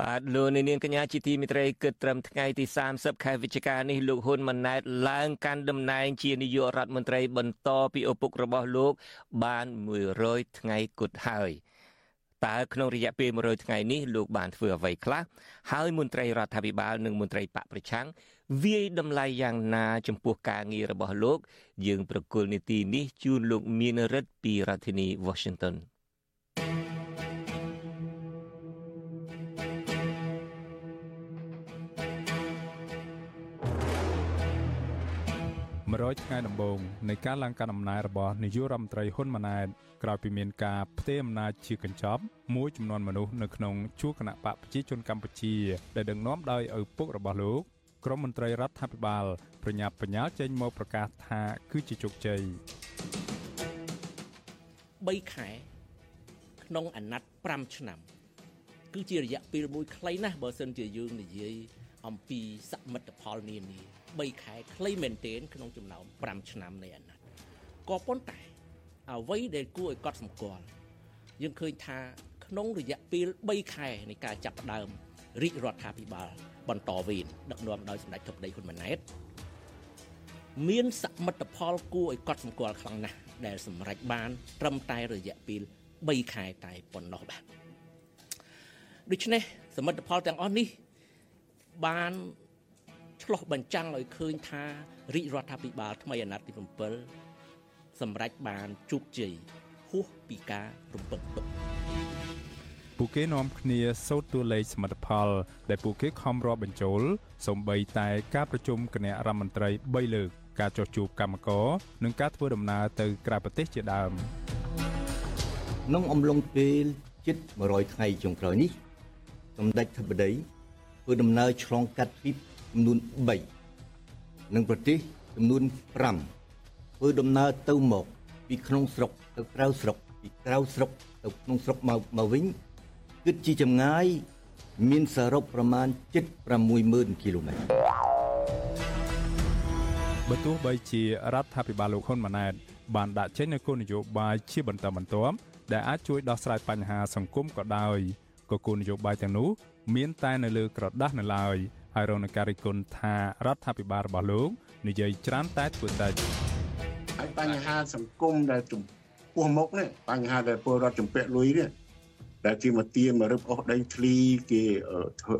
បាទលោកនាងកញ្ញាជាទីមិត្តរីគិតត្រឹមថ្ងៃទី30ខែវិច្ឆិកានេះលោកហ៊ុនម៉ាណែតឡើងកាន់តំណែងជានាយករដ្ឋមន្ត្រីបន្តពីឪពុករបស់លោក បាន100ថ្ងៃគត់ហើយតើក្នុងរយៈពេល100ថ្ងៃនេះលោកបានធ្វើអ្វីខ្លះហើយមន្ត្រីរដ្ឋាភិបាលនិងមន្ត្រីបកប្រឆាំងវាយតម្លៃយ៉ាងណាចំពោះការងាររបស់លោក យើងប្រកុលនីតិនេះជូនលោកមានរិទ្ធពីរដ្ឋធានី Washington 100ថ្ងៃដំបូងនៃការឡើងកាន់អំណាចរបស់នាយករដ្ឋមន្ត្រីហ៊ុនម៉ាណែតក្រោយពីមានការផ្ទេរអំណាចជាកញ្ចប់មួយចំនួនមនុស្សនៅក្នុងជួរគណៈបកប្រជាជនកម្ពុជាដែលដឹកនាំដោយឪពុករបស់លោកក្រមមន្ត្រីរដ្ឋាភិបាលប្រញាប់ប្រញាល់ចេញមកប្រកាសថាគឺជាជោគជ័យ3ខែក្នុងអាណត្តិ5ឆ្នាំ គឺជារយៈពេលមួយខ្លីណាស់បើសិនជាយើងនិយាយអំពីសមិទ្ធផលនានា 3ខែខ្លីមែនទែនក្នុងចំណោម5ឆ្នាំនៃអាណត្តិក៏ប៉ុន្តែអ្វីដែលគួរឲ្យកត់សម្គាល់យើងឃើញថាក្នុងរយៈពេល3ខែនៃការចាប់ផ្ដើមរាជរដ្ឋាភិបាលបន្តវេនដឹកនាំដោយសម្ដេចធិបតីហ៊ុនម៉ាណែតមានសមិទ្ធផលគួរឲ្យកត់សម្គាល់ខ្លាំងណាស់ដែលសម្រេចបាន ត្រឹមតែរយៈពេល3ខែតែប៉ុណ្ណោះបាទដូច្នេះសមិទ្ធផលទាំងអស់នេះបាន ឆ្លោះបញ្ចាំងឲ្យឃើញថារាជរដ្ឋាភិបាលថ្មីអាណត្តិទី7សម្រេចបានជោគជ័យហួសពីការរំពឹងទុកពួកគេនាំគ្នាសូត្រតួលេខសមិទ្ធផល ដែលពួកគេខំរាប់បញ្ចូលសំបីតែការប្រជុំគណៈរដ្ឋមន្ត្រី3លើកការចោះជួបកម្មករនិងការធ្វើដំណើរទៅក្រៅប្រទេសជាដើមក្នុងអំឡុងពេលជិត100ថ្ងៃចុងក្រោយនេះសម្ដេចធិបតីធ្វើដំណើរឆ្លងកាត់ទ្វីប ចំនួន3និងប្រទេសចំនួន5ធ្វើដំណើរទៅមកពីក្នុងស្រុកទៅក្រៅស្រុកពីក្រៅស្រុកទៅក្នុងស្រុកមកមកវិញគិតជាចម្ងាយមានសរុបប្រមាណ760,000គីឡូម៉ែត្របើទោះបីជារដ្ឋាភិបាលលោកហ៊ុនម៉ាណែតបានដាក់ចេញនូវគោលនយោបាយជាបន្តបន្ទាប់ដែលអាចជួយដោះស្រាយបញ្ហាសង្គមក៏ដោយក៏គោលនយោបាយទាំងនោះមានតែនៅលើក្រដាស់នៅឡើយ ហើយរងនឹងការរិះគន់ថារដ្ឋាភិបាលរបស់លោកនិយាយច្រើនតែធ្វើតែហើយបញ្ហាសង្គមដែលចំពោះមុខនេះបញ្ហាដែលពលរដ្ឋចំពាក់លុយនេះដែលជាមកទាមករឹបអូសដីធ្លីគេធ្វើ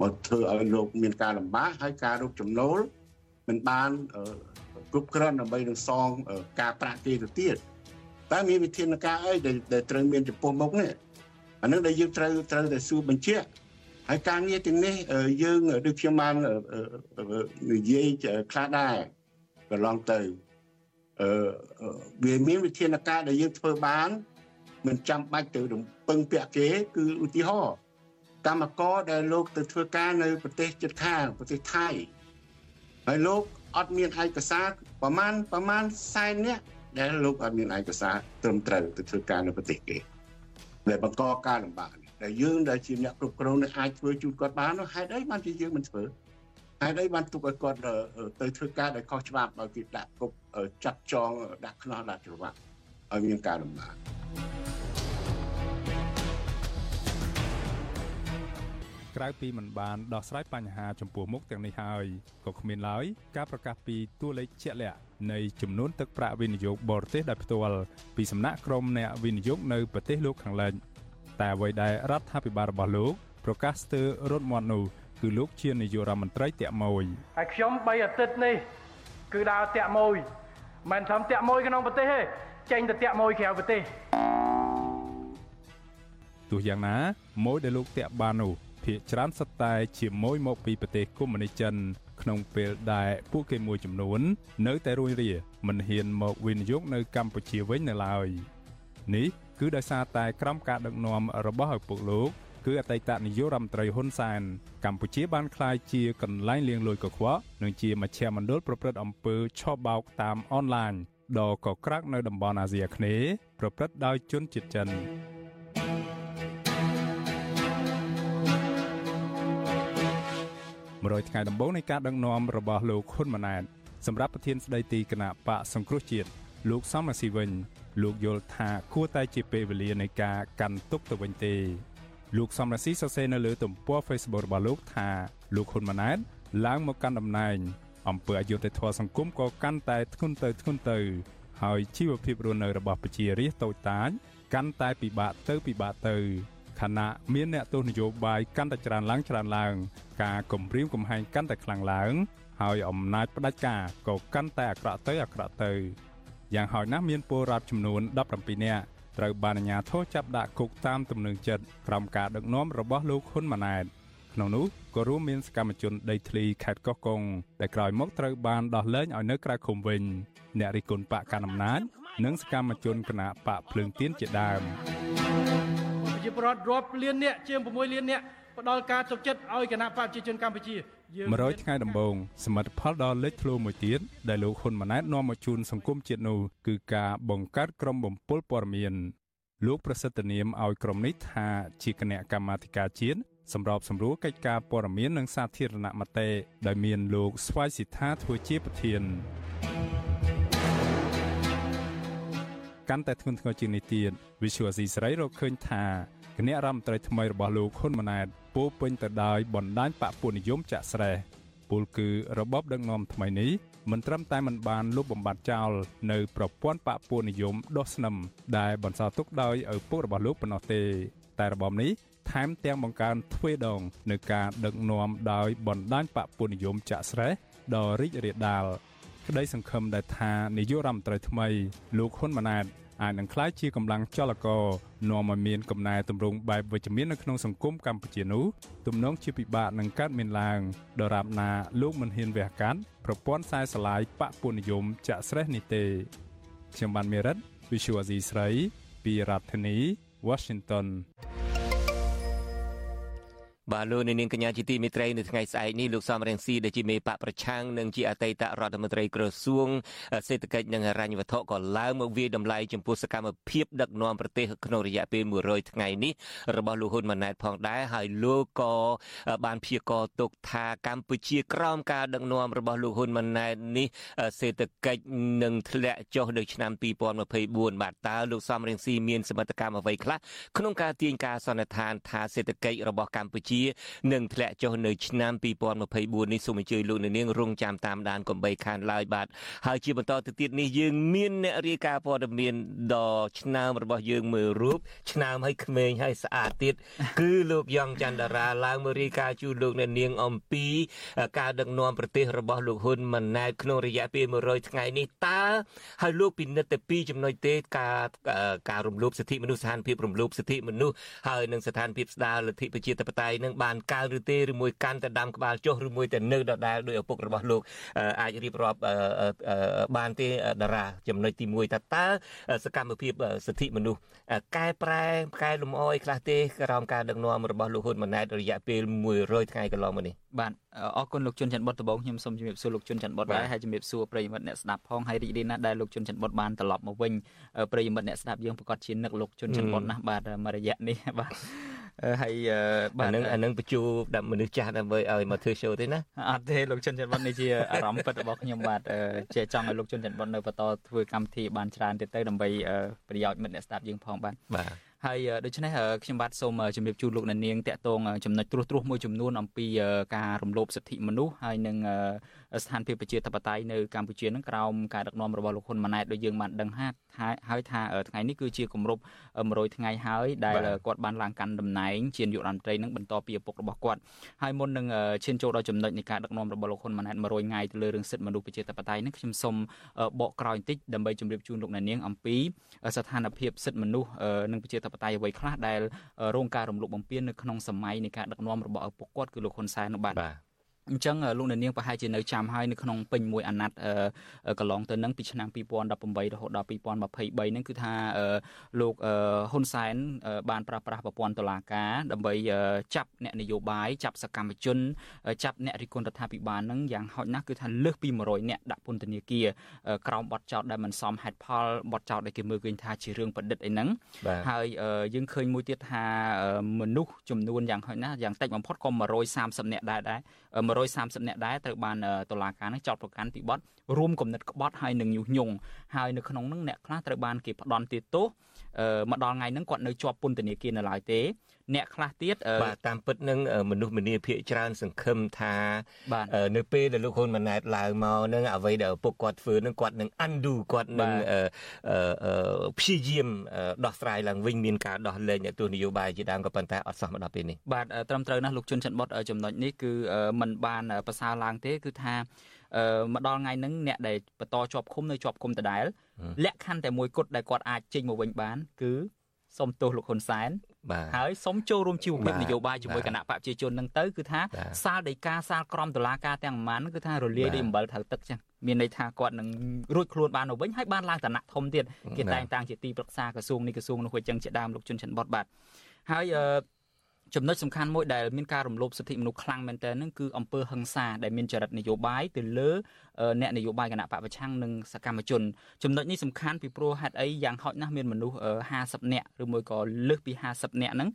មកធ្វើឲ្យលោកមានការលំបាកហើយការរកចំណូលមិនបានគ្រប់គ្រាន់ដើម្បីនឹងសងការប្រាក់គេទៅទៀតតែមានវិធានការអីដែលត្រូវមានចំពោះមុខនេះអានឹងដែលយើងត្រូវត្រូវតែសួរបញ្ជាក់ ហើយការងារទាំងនេះយើងដូចខ្ញុំបាននិយាយខ្លះដែរកន្លងទៅអឺវាមានវិធានការដែលយើងធ្វើបាន មិនចាំបាច់ទៅរំពឹងពាក់គេ គឺឧទាហរណ៍កម្មករដែលលោកទៅធ្វើការនៅប្រទេសជិតខាងប្រទេសថៃហើយលោកអត់មានឯកសារប្រមាណប្រមាណសែននាក់ដែលលោកអត់មានឯកសារត្រឹមត្រូវទៅធ្វើការនៅប្រទេសគេដែលបង្កការលំបាក ដែលយើងដែលជាអ្នកគ្រប់គ្រងនឹងអាចធ្វើជូនគាត់បានហេតុអីបានជាយើងមិនធ្វើហេតុអីបានទុកឲ្យគាត់ទៅធ្វើការដែលខុសច្បាប់ឲ្យគេដាក់គប់ចាត់ចងដាក់ខ្នោះដាក់ច្រវាក់ឲ្យមានការលំបាកក្រៅពីមិនបានដោះស្រាយបញ្ហាចំពោះមុខទាំងនេះហើយក៏គ្មានឡើយការប្រកាសពីតួលេខជាក់លាក់នៃចំនួនទឹកប្រាក់វិនិយោគបរទេសដោយផ្ទាល់ពីសំណាក់ក្រុមអ្នកវិនិយោគនៅប្រទេសលោកខាងលិច តែអ្វីដែលរដ្ឋាភិបាលរបស់លោកប្រកាសស្ទើររត់មាត់នោះគឺលោកជានាយករដ្ឋមន្ត្រីតាក់មួយហើយខ្ញុំ3អាទិត្យនេះគឺដើរតាក់មួយមិនធំតាក់មួយក្នុងប្រទេសទេចេញទៅតាក់មួយក្រៅប្រទេសទោះយ៉ាងណាម៉ូយដែលលោកតាក់បាននោះភាគច្រើនសុទ្ធតែជាម៉ូយមកពីប្រទេសកុម្មុយនីសចិន ក្នុងពេលដែលពួកគេមួយចំនួន នៅតែរួញរាមិនហ៊ានមកវិនិយោគនៅកម្ពុជាវិញនៅឡើយនេះ គឺដោយសារតែក្រោមការដឹកនាំរបស់ឪពុកលោកគឺអតីតនាយករដ្ឋមន្ត្រីហ៊ុនសែនកម្ពុជាបានក្លាយជាកន្លែងលាងលុយកខ្វក់និងជាមជ្ឈមណ្ឌលប្រព្រឹត្តអំពើឆបោកតាមអនឡាញដ៏កក្រាក់នៅតំបន់អាស៊ីអាគ្នេយ៍ប្រព្រឹត្តដោយជនជាតិចិន100ថ្ងៃដំបូងនៃការដឹកនាំរបស់លោកហ៊ុនម៉ាណែតសម្រាប់ប្រធានស្ដីទីគណៈបកសង្គ្រោះជាតិលោកសំរាស៊ីវិញ លោកយល់ថាគួរតែជាពេលវេលានៃការកាន់ទុកទៅវិញទេលោកសំរាស៊ីសរសេរនៅលើទំព័រ Facebook របស់លោកថាលោកហ៊ុនម៉ាណែតឡើងមកកាន់តំណែងអំពើអយុត្តិធម៌សង្គមក៏កាន់តែធ្ងន់ទៅធ្ងន់ទៅ ហើយជីវភាពរស់នៅរបស់ប្រជារាស្ត្រតូចតាចកាន់តែពិបាកទៅពិបាកទៅខណៈមានអ្នកទស្សនយោបាយកាន់តែច្រើនឡើងច្រើនឡើង ការគំរាមកំហែងកាន់តែខ្លាំងឡើង ហើយអំណាចផ្ដាច់ការក៏កាន់តែអាក្រក់ទៅអាក្រក់ទៅ យ៉ាងហោចណាស់មានពលរដ្ឋចំនួន17នាក់ត្រូវបានអាជ្ញាធរចាប់ដាក់គុកតាមទំនឹងចិត្តក្រោមការដឹកនាំរបស់លោកហ៊ុនម៉ាណែតក្នុងនោះក៏រួមមានសកម្មជនដីធ្លីខេត្តកោះកុងដែលក្រោយមកត្រូវបានដោះលែងឲ្យនៅក្រៅឃុំវិញអ្នករិះគន់បកកណ្ដាលអំណាចនិងសកម្មជនគណៈបកភ្លើងទៀនជាដើមប្រជាពលរដ្ឋរាប់លានអ្នកជាង6លានអ្នកផ្ដល់ការទុកចិត្តឲ្យគណៈបកប្រជាជនកម្ពុជា 100ថ្ងៃដំបូងសមិទ្ធផលដ៏លេចធ្លោមួយទៀតដែលលោកហ៊ុនម៉ាណែតនាំមកជូនសង្គមជាតិនោះគឺការបង្កើតក្រុមបំពល់ព័ត៌មានលោកប្រសិទ្ធនាមឲ្យក្រុមនេះថាជាគណៈកម្មាធិការជាតិសម្របសម្រួលកិច្ចការព័ត៌មាននិងសាធារណមតិដែលមានលោកស្វាយសិដ្ឋាធ្វើជាប្រធានកាន់តែធ្ងន់ធ្ងរជាងនេះទៀត Visual C ស្រីរកឃើញថាគណៈរដ្ឋមន្ត្រីថ្មីរបស់លោកហ៊ុនម៉ាណែត ពោពេញទៅដោយបណ្ដាញបកពួកនិយមចាក់ស្រេះពលគឺរបបដឹកនាំថ្មីនេះមិនត្រឹមតែមិនបានលុបបំបាត់ចោលនៅប្រព័ន្ធបកពួកនិយមដុះស្នឹមដែលបន្សល់ទុកដោយឪពុករបស់លោកប៉ុណ្ណោះទេ តែរបបនេះថែមទាំងបង្កើនទ្វេដងនៅការដឹកនាំដោយបណ្ដាញបកពួកនិយមចាក់ស្រេះដ៏រីករាលដាលក្តីសង្ឃឹមដែលថានាយករដ្ឋមន្ត្រីថ្មីលោកហ៊ុនម៉ាណែត អាចនឹងក្លាយជាកម្លាំងចលករនាំឲ្យមានកំណែទម្រង់បែបវិជ្ជមាននៅក្នុងសង្គមកម្ពុជានោះទំនងជាពិបាកនឹងកើតមានឡើងដរាបណាលោកមិនហ៊ានវះកាត់ប្រព័ន្ធខ្សែស្រឡាយបកពុនិយមចាក់ស្រេះនេះទេខ្ញុំបានមេរិត Visual Asia ស្រីពីរដ្ឋធានី Washington បាទលោកនាងកញ្ញាជាទីមេត្រីនៅថ្ងៃស្អែកនេះលោកសំរងស៊ីដែលជាមេបកប្រឆាំងនិងជាអតីតរដ្ឋមន្ត្រីក្រសួងសេដ្ឋកិច្ចនិងហិរញ្ញវត្ថុក៏ឡើងមកវាយតម្លៃចំពោះសកម្មភាពដឹកនាំប្រទេសក្នុងរយៈពេល100ថ្ងៃនេះរបស់លោកហ៊ុនម៉ាណែតផងដែរហើយលោកក៏បានព្យាករទុកថាកម្ពុជាក្រោមការដឹកនាំរបស់លោកហ៊ុនម៉ាណែតនេះសេដ្ឋកិច្ចនឹងធ្លាក់ចុះនៅឆ្នាំ2024បាទតើលោកសំរងស៊ីមានសមត្ថកម្មអ្វីខ្លះក្នុងការទាញការសន្និដ្ឋានថាសេដ្ឋកិច្ចរបស់កម្ពុជានឹងធ្លាក់ចុះនៅឆ្នាំ2024នេះសូមអញ្ជើញលោកនាងរងចាំតាមដានកំបីខានឡើយបាទហើយជាបន្តទៅទៀតនេះយើងមានអ្នករាយការណ៍ព័ត៌មានដ៏ឆ្នើមរបស់យើងមើលរូបឆ្នើមឲ្យក្មេងឲ្យស្អាតទៀតគឺលោកយ៉ងច័ន្ទរាឡើងមករាយការណ៍ជូនលោកអ្នកនាងអំពីការដឹកនាំប្រទេសរបស់លោកហ៊ុនម៉ាណែតក្នុងរយៈពេល100ថ្ងៃនេះតើហើយលោកពិនិត្យតែពីចំណុចទេការការរំលោភសិទ្ធិមនុស្សស្ថានភាពរំលោភសិទ្ធិមនុស្សហើយនិងស្ថានភាពស្ដារលទ្ធិប្រជាធិបតេយ្យនឹងបានកើនឬទេឬមួយកាន់តែដាំក្បាលចុះឬមួយតែនៅដដែលដោយឪពុករបស់លោកអាចរៀបរាប់បានទេតារាចំណុចទី1ថាតើសកម្មភាពសិទ្ធិមនុស្សកែប្រែកែលម្អឲ្យខ្លះទេក្រោមការដឹកនាំរបស់លោកហ៊ុនម៉ាណែតរយៈពេល100ថ្ងៃកន្លងមកនេះបាទអរគុណលោកជុនច័ន្ទបុតដបងខ្ញុំសូមជម្រាបសួរលោកជុនច័ន្ទបុតដែរហើយជម្រាបសួរប្រិយមិត្តអ្នកស្ដាប់ផងហើយរីករាយណាស់ដែលលោកជុនច័ន្ទបុតបានត្រឡប់មកវិញប្រិយមិត្តអ្នកស្ដាប់យើងប្រកាសជានឹកលោកជុនច័ន្ទបុតណាស់បាទមួយរយៈនេះបាទ ហើយបាទនឹងអានឹងបញ្ជូដាក់មនុស្សចាស់ដើម្បីឲ្យមកធ្វើ show ទេណាអត់ទេលោកជុនច័ន្ទបុតនេះជាអារម្មណ៍ពិតរបស់ខ្ញុំបាទជាចង់ឲ្យលោកជុនច័ន្ទបុតនៅបន្តធ្វើកម្មវិធីបានច្រើនទៀតទៅដើម្បីប្រយោជន៍មិត្តអ្នកស្ដាប់យើងផងបាទបាទហើយដូច្នេះខ្ញុំបាទសូមជម្រាបជូនលោកអ្នកនាងតាក់ទងចំណុចត្រួសត្រាសមួយចំនួនអំពីការរំលោភសិទ្ធិមនុស្សហើយនឹង ស្ថានភាពប្រជាធិបតេយ្យនៅកម្ពុជានឹងក្រោមការដឹកនាំរបស់លោកហ៊ុនម៉ាណែតដោយយើងបានដឹងថាហើយថាថ្ងៃនេះគឺជាគម្រប់100ថ្ងៃហើយដែលគាត់បានឡើងកាន់តំណែងជានាយករដ្ឋមន្ត្រីនឹងបន្តពីឪពុករបស់គាត់ហើយមុននឹងឈានចូលដល់ចំណុចនៃការដឹកនាំរបស់លោកហ៊ុនម៉ាណែត100ថ្ងៃទៅលើរឿងសិទ្ធិមនុស្សប្រជាធិបតេយ្យនេះខ្ញុំសូមបកក្រោយបន្តិចដើម្បីជម្រាបជូនលោកអ្នកនាងអំពីស្ថានភាពសិទ្ធិមនុស្សនិងប្រជាធិបតេយ្យអ្វីខ្លះដែលរងការរំលោភបំពាននៅក្នុងសម័យនៃការដឹកនាំរបស់ឪពុកគាត់គឺលោកហ៊ុនសែននោះបាទបាទ អញ្ចឹងលោកអ្នកនាងប្រហែលជានៅចាំហើយនៅក្នុងពេញមួយអាណត្តិកន្លងទៅនឹងពីឆ្នាំ2018រហូតដល់2023ហ្នឹងគឺថាលោកហ៊ុនសែនបានប្រើប្រាស់ប្រព័ន្ធតុលាការដើម្បីចាប់អ្នកនយោបាយចាប់សកម្មជនចាប់អ្នករិះគន់រដ្ឋាភិបាលហ្នឹងយ៉ាងហោចណាស់គឺថាលើសពី100អ្នកដាក់ពន្ធនាគារក្រោមបទចោទដែលមិនសមហេតុផលបទចោទដែលគេមើលឃើញថាជារឿងប្រឌិតអីហ្នឹងហើយយើងឃើញមួយទៀតថាមនុស្សចំនួនយ៉ាងហោចណាស់យ៉ាងតិចបំផុតក៏130អ្នកដែរដែរ130នាក់ដែរត្រូវបានតុលាការនឹងចោទប្រកាន់ពីបទរួមគំនិតក្បត់ហើយនឹងញុះញង់ហើយនៅក្នុងនោះអ្នកខ្លះត្រូវបានគេផ្ដន់ទោសមកដល់ថ្ងៃហ្នឹងគាត់នៅជាប់ពន្ធនាគារនៅឡើយទេ អ្នកខ្លះទៀតបាទតាមពិតនឹងមនុស្សម្នាភាគច្រើនសង្ឃឹមថានៅពេលដែលលោកហ៊ុនម៉ាណែតឡើងមកនឹងអ្វីដែលឪពុកគាត់ធ្វើនឹងគាត់នឹង undo គាត់នឹងព្យាយាមដោះស្រាយឡើងវិញមានការដោះលែងអ្នកទស្សនយោបាយជាដើមក៏ប៉ុន្តែអត់សោះមកដល់ពេលនេះបាទត្រឹមត្រូវណាស់លោកជុនច័ន្ទបុតចំណុចនេះគឺมันបានប្រសើរឡើងទេគឺថាអឺមកដល់ថ្ងៃហ្នឹងអ្នកដែលបន្តជាប់ឃុំនៅជាប់ឃុំដដែលលក្ខខណ្ឌតែមួយគត់ដែលគាត់អាចចេញមកវិញបាន គឺសុំទោសលោកហ៊ុនសែន ហើយសុំចូលរួមជីវភាពនយោបាយជាមួយគណៈបព្វជិជននឹងទៅគឺថាសាលដីកាសាលក្រមតុលាការទាំងប៉ុន្មានគឺថារលាយដោយអំបិលត្រូវទឹកចឹងមានន័យថាគាត់នឹងរួចខ្លួនបានទៅវិញហើយបានឡើងឋានៈធំទៀតគេតែងតាំងជាទីប្រឹក្សាក្រសួងនេះក្រសួងនោះចឹងជាដើមលោកជុនច័ន្ទបតបាទហើយអឺ ចំណុចសំខាន់មួយដែលមានការរំលោភសិទ្ធិមនុស្សខ្លាំងមែនទែនហ្នឹងគឺអំពើហិង្សាដែលមានចរិតនយោបាយទៅលើអ្នកនយោបាយគណៈបពប្រឆាំងនិងសកម្មជនចំណុចនេះសំខាន់ពីព្រោះហេតុអីយ៉ាងហោចណាស់មានមនុស្ស50នាក់ឬមួយក៏លើសពី50នាក់ហ្នឹង